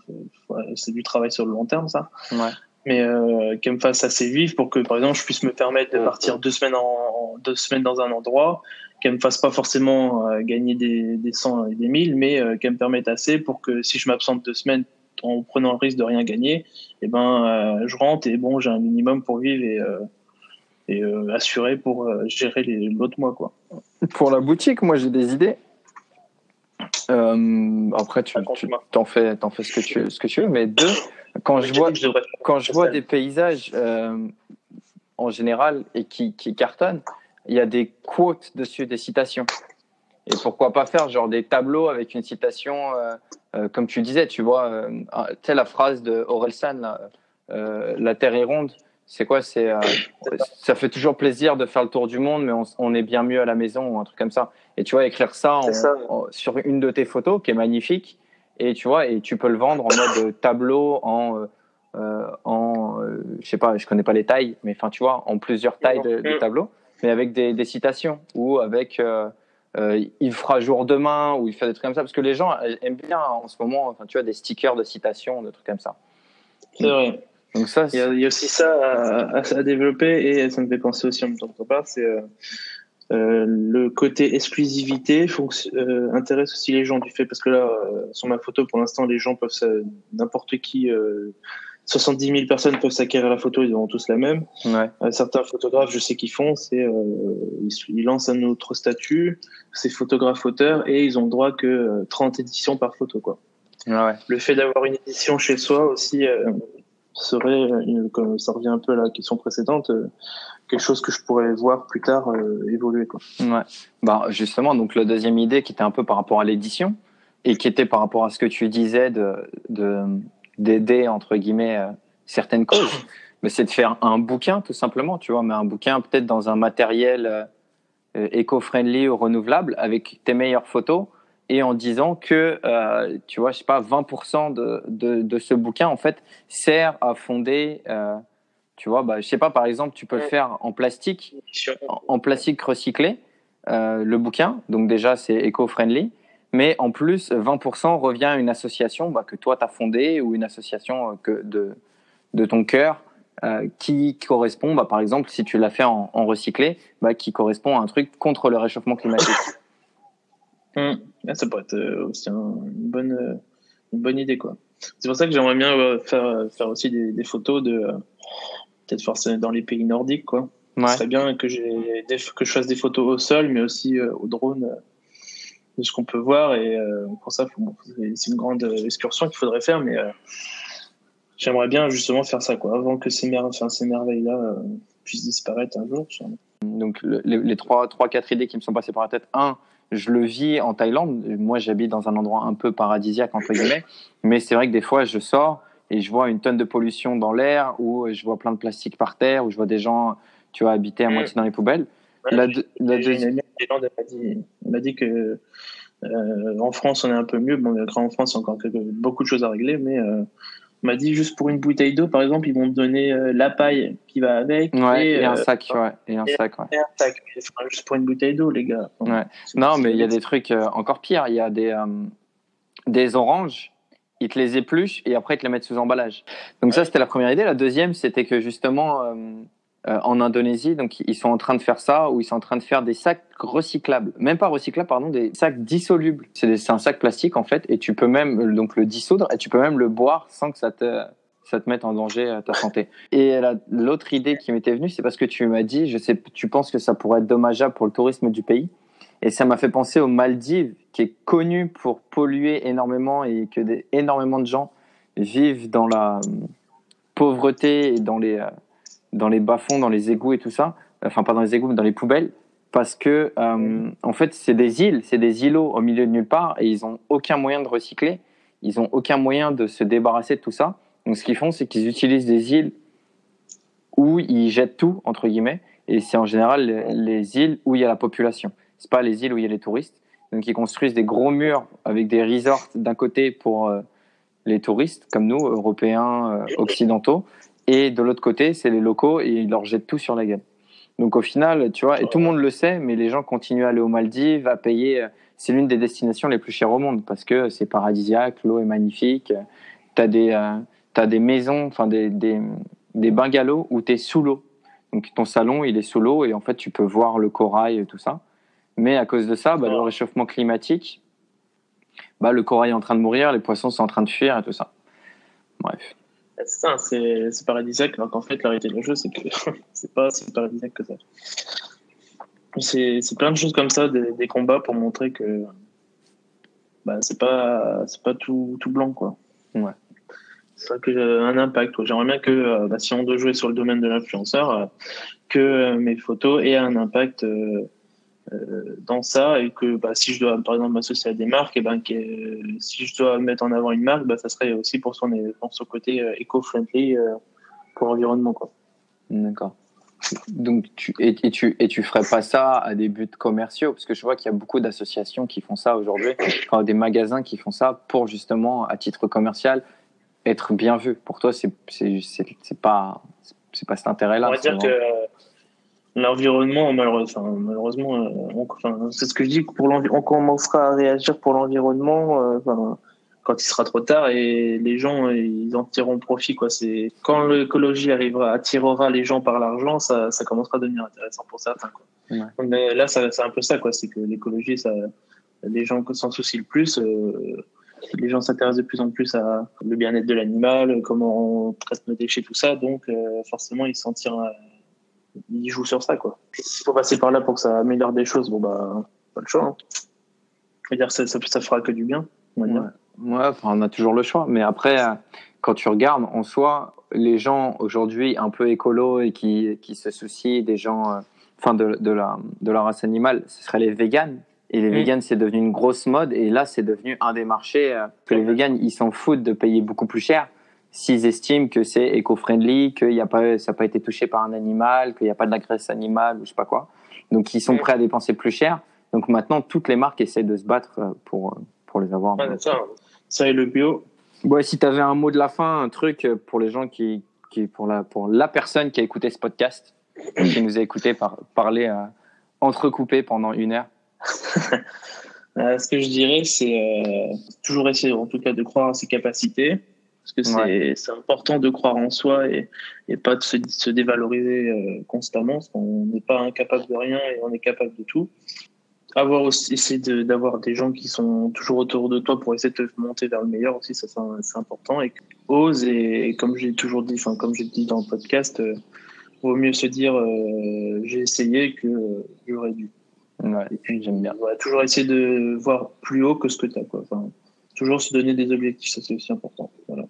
c'est du travail sur le long terme, ça. Ouais. Mais euh, qu'elle me fasse assez vivre pour que, par exemple, je puisse me permettre de partir deux semaines en, en- deux semaines dans un endroit, qu'elle me fasse pas forcément euh, gagner des, des 100 et des 1000, mais euh, qu'elle me permette assez pour que si je m'absente deux semaines en prenant le risque de rien gagner, eh ben, euh, je rentre et bon, j'ai un minimum pour vivre et, euh, et euh, assuré pour euh, gérer les- l'autre mois, quoi. Pour la boutique, moi j'ai des idées. Euh, après, tu, Raconte-moi. t'en fais, t'en fais ce que tu, ce que tu veux, mais deux, quand je vois, je quand je vois des paysages euh, en général et qui, qui cartonnent, il y a des quotes dessus, des citations. Et pourquoi pas faire genre des tableaux avec une citation, euh, euh, comme tu disais, tu vois, euh, tu sais la phrase de Orelsan, là, la Terre est ronde. C'est quoi? C'est ça fait toujours plaisir de faire le tour du monde, mais on, on est bien mieux à la maison ou un truc comme ça. Et tu vois, écrire ça, en- C'est ça. en- sur une de tes photos qui est magnifique, et tu vois, et tu peux le vendre en mode tableau, en, euh, euh, en, euh, je sais pas, je connais pas les tailles, mais enfin, tu vois, en plusieurs tailles de, de tableaux, mais avec des, des citations ou avec euh, euh, il fera jour demain ou il fait des trucs comme ça, parce que les gens aiment bien en ce moment, enfin, tu vois, des stickers de citations, des trucs comme ça. C'est vrai. Donc ça, Il y, a, il y a aussi ça à, à- à développer et ça me fait penser aussi en même temps que c'est euh, le côté exclusivité euh, intéresse aussi les gens du fait parce que là euh, sur ma photo pour l'instant les gens peuvent n'importe qui euh, 70 000 personnes peuvent s'acquérir la photo ils auront tous la même ouais. Certains photographes je sais qu'ils font c'est ils, ils lancent un autre statut c'est photographe auteur et ils ont le droit que euh, 30 éditions par photo quoi Ouais. le fait d'avoir une édition chez soi aussi serait, une- comme ça revient un peu à la question précédente, quelque chose que je pourrais voir plus tard euh, évoluer. Quoi. Ouais. Bah, justement, donc la deuxième idée qui était un peu par rapport à l'édition et qui était par rapport à ce que tu disais de de- d'aider entre guillemets euh, certaines causes, (coughs) mais c'est de faire un bouquin tout simplement, tu vois, mais un bouquin peut-être dans un matériel euh, euh, éco-friendly ou renouvelable avec tes meilleures photos et en disant que, euh, tu vois, je sais pas, 20% de, de, de, ce bouquin, en fait, sert à fonder, euh, tu vois, bah, je sais pas, par exemple, tu peux le faire en plastique, en, plastique recyclé, euh, le bouquin, donc déjà, c'est éco-friendly, mais en plus, 20% revient à une association bah, que toi, tu as fondée ou une association euh, que de, de ton cœur euh, qui correspond, bah, par exemple, si tu l'as fait en, en recyclé, bah, qui correspond à un truc contre le réchauffement climatique. Hum. (coughs) Ah, ça pourrait être euh, aussi un- une bonne, euh, une bonne idée, quoi. C'est pour ça que j'aimerais bien faire, faire aussi des, des photos de, peut-être forcément dans les pays nordiques, quoi. Ouais. Ce serait bien que, j'ai des, que je fasse des photos au sol, mais aussi euh, au drone euh, de ce qu'on peut voir. Et euh, pour ça, bon, c'est une grande excursion qu'il faudrait faire, mais j'aimerais bien justement faire ça, quoi, avant que ces, mer enfin, ces merveilles-là puissent disparaître un jour. Donc, le- les, les trois, trois, quatre idées qui me sont passées par la tête. Un, je le vis en Thaïlande. Moi, j'habite dans un endroit un peu paradisiaque, entre guillemets. Mais c'est vrai que des fois, je sors et je vois une tonne de pollution dans l'air, ou je vois plein de plastique par terre, ou je vois des gens, tu vois, habiter à Mm. moitié dans les poubelles. La, deux- la une deuxième. m'a dit, dit que euh, en France on est un peu mieux. Bon, en France il y a encore beaucoup de choses à régler, mais euh, m'a dit juste pour une bouteille d'eau, par exemple, ils vont te donner euh, la paille qui va avec Ouais, et, un euh, sac, ouais, et un et- sac, ouais. et un sac. Enfin, juste pour une bouteille d'eau, les gars. Ouais. C'est- Non, mais il y a des trucs encore pires. Il y a des, des oranges, ils te les épluchent et après ils te les mettent sous emballage. Donc ça, c'était la première idée. La deuxième, c'était que justement, euh, euh, en Indonésie, donc ils sont en train de faire ça, où ils sont en train de faire des sacs recyclables. Même pas recyclables, pardon, des sacs dissolubles. C'est un sac plastique en fait, et tu peux même euh, donc le dissoudre et tu peux même le boire sans que ça te ça te mette en danger euh, ta santé. Et la- l'autre idée qui m'était venue, c'est parce que tu m'as dit, je sais, tu penses que ça pourrait être dommageable pour le tourisme du pays. Et ça m'a fait penser aux Maldives, qui est connu pour polluer énormément et que énormément de gens vivent dans la euh, pauvreté et dans les, euh, dans les bas-fonds, dans les égouts et tout ça. Enfin, pas dans les égouts, mais dans les poubelles. Parce que, euh, en fait, c'est des îles, c'est des îlots au milieu de nulle part et ils ont aucun moyen de recycler. Ils ont aucun moyen de se débarrasser de tout ça. Donc, ce qu'ils font, c'est qu'ils utilisent des îles où ils jettent tout, entre guillemets. Et c'est en général les, les îles où il y a la population. C'est pas les îles où il y a les touristes. Donc ils construisent des gros murs avec des resorts d'un côté pour euh, les touristes comme nous, Européens, euh, occidentaux, et de l'autre côté c'est les locaux et ils leur jettent tout sur la gueule. Donc au final, tu vois, et tout le monde le sait, mais les gens continuent à aller aux Maldives, à payer. euh, C'est l'une des destinations les plus chères au monde parce que c'est paradisiaque, l'eau est magnifique. T'as des, euh, t'as des maisons, enfin des, des, des bungalows où t'es sous l'eau. Donc ton salon, il est sous l'eau et en fait tu peux voir le corail et tout ça. Mais à cause de ça, bah, le réchauffement climatique, bah, le corail est en train de mourir, les poissons sont en train de fuir et tout ça. Bref. C'est ça, c'est paradisiaque, alors qu'en fait, la réalité du jeu, c'est que (laughs) c'est pas si paradisiaque que ça. C'est plein de choses comme ça, des, des combats pour montrer que bah, c'est pas, pas tout, tout blanc, quoi. Ouais. C'est vrai que j'ai un impact. J'aimerais bien que, euh, bah, si on doit jouer sur le domaine de l'influenceur, euh, que euh, mes photos aient un impact euh, euh, dans ça et que bah, si je dois, par exemple, m'associer à des marques, et ben, que, euh, si je dois mettre en avant une marque, bah, ça serait aussi pour son, pour son côté euh, éco-friendly euh, pour l'environnement. Quoi. D'accord. Donc, tu, et, et, tu, et tu ferais pas ça à des buts commerciaux? Parce que je vois qu'il y a beaucoup d'associations qui font ça aujourd'hui, enfin, des magasins qui font ça pour justement, à titre commercial, être bien vu. Pour toi, c'est c'est pas, c'est pas cet intérêt-là. On va dire que euh, l'environnement, malheureusement, malheureusement euh, on, enfin, c'est ce que je dis, pour on commencera à réagir pour l'environnement euh, enfin, quand il sera trop tard et les gens ils en tireront profit quoi c'est quand l'écologie arrivera attirera les gens par l'argent ça, ça commencera à devenir intéressant pour certains quoi. Ouais. mais là ça, c'est un peu ça quoi c'est que l'écologie ça les gens s'en soucient le plus euh, les gens s'intéressent de plus en plus à le bien-être de l'animal comment on traite nos déchets tout ça donc euh, forcément ils s'en tirent ils jouent sur ça quoi s'il faut passer par là pour que ça améliore des choses bon bah pas le choix hein. je veux dire ça, ça, ça fera que du bien on va dire. Ouais. On a toujours le choix. Mais après, euh, quand tu regardes en soi, les gens aujourd'hui un peu écolos et qui, qui se soucient des gens, euh, enfin de, de, la, de la race animale, ce seraient les véganes. Et les mmh. véganes, c'est devenu une grosse mode. Et là, c'est devenu un des marchés euh, que les véganes, ils s'en foutent de payer beaucoup plus cher s'ils estiment que c'est éco-friendly, qu'il y a pas, ça n'a pas été touché par un animal, qu'il n'y a pas de la graisse animale ou je sais pas quoi. Donc, ils sont prêts à dépenser plus cher. Donc maintenant, toutes les marques essaient de se battre euh, pour, euh, pour les avoir. Ouais, ça, ça et le bio. Ouais, si tu avais un mot de la fin, un truc euh, pour les gens qui, qui pour la pour la personne qui a écouté ce podcast, (coughs) qui nous a écouté par, parler euh, entrecoupé pendant une heure. (laughs) Ce que je dirais, c'est euh, toujours essayer, en tout cas, de croire en ses capacités, parce que c'est c'est important de croire en soi et, et pas de se, se dévaloriser euh, constamment, parce qu'on n'est pas incapable de rien et on est capable de tout. Avoir aussi, essayer de- d'avoir des gens qui sont toujours autour de toi pour essayer de te monter vers le meilleur aussi, ça c'est important. Et ose et, et comme j'ai toujours dit, enfin comme j'ai dit dans le podcast, euh, vaut mieux se dire euh, j'ai essayé que j'aurais dû. Ouais, Et puis j'aime bien. Toujours essayer de voir plus haut que ce que tu as. Quoi. Enfin, toujours se donner des objectifs, ça c'est aussi important. Voilà.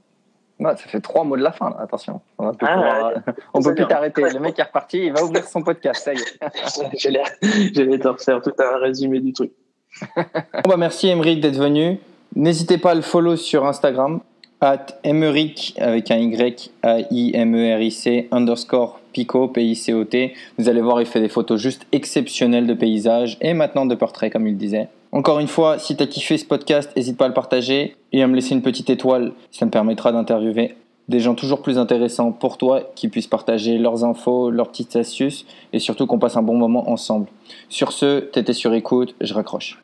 Ouais, ça fait trois mots de la fin, là. attention. On, Ah, pouvoir- on ça peut plus t'arrêter. Le mec est reparti, il va ouvrir son podcast, ça y est. (laughs) J'allais te refaire tout un résumé du truc. (laughs) Bon, bah, merci Emeric d'être venu. N'hésitez pas à le follow sur Instagram, at Emeric avec un Y, A-I-M-E-R-I-C, underscore Pico, P-I-C-O-T. Vous allez voir, il fait des photos juste exceptionnelles de paysages et maintenant de portraits, comme il disait. Encore une fois, si tu as kiffé ce podcast, n'hésite pas à le partager et à me laisser une petite étoile. Ça me permettra d'interviewer des gens toujours plus intéressants pour toi qui puissent partager leurs infos, leurs petites astuces et surtout qu'on passe un bon moment ensemble. Sur ce, t'étais sur écoute, je raccroche.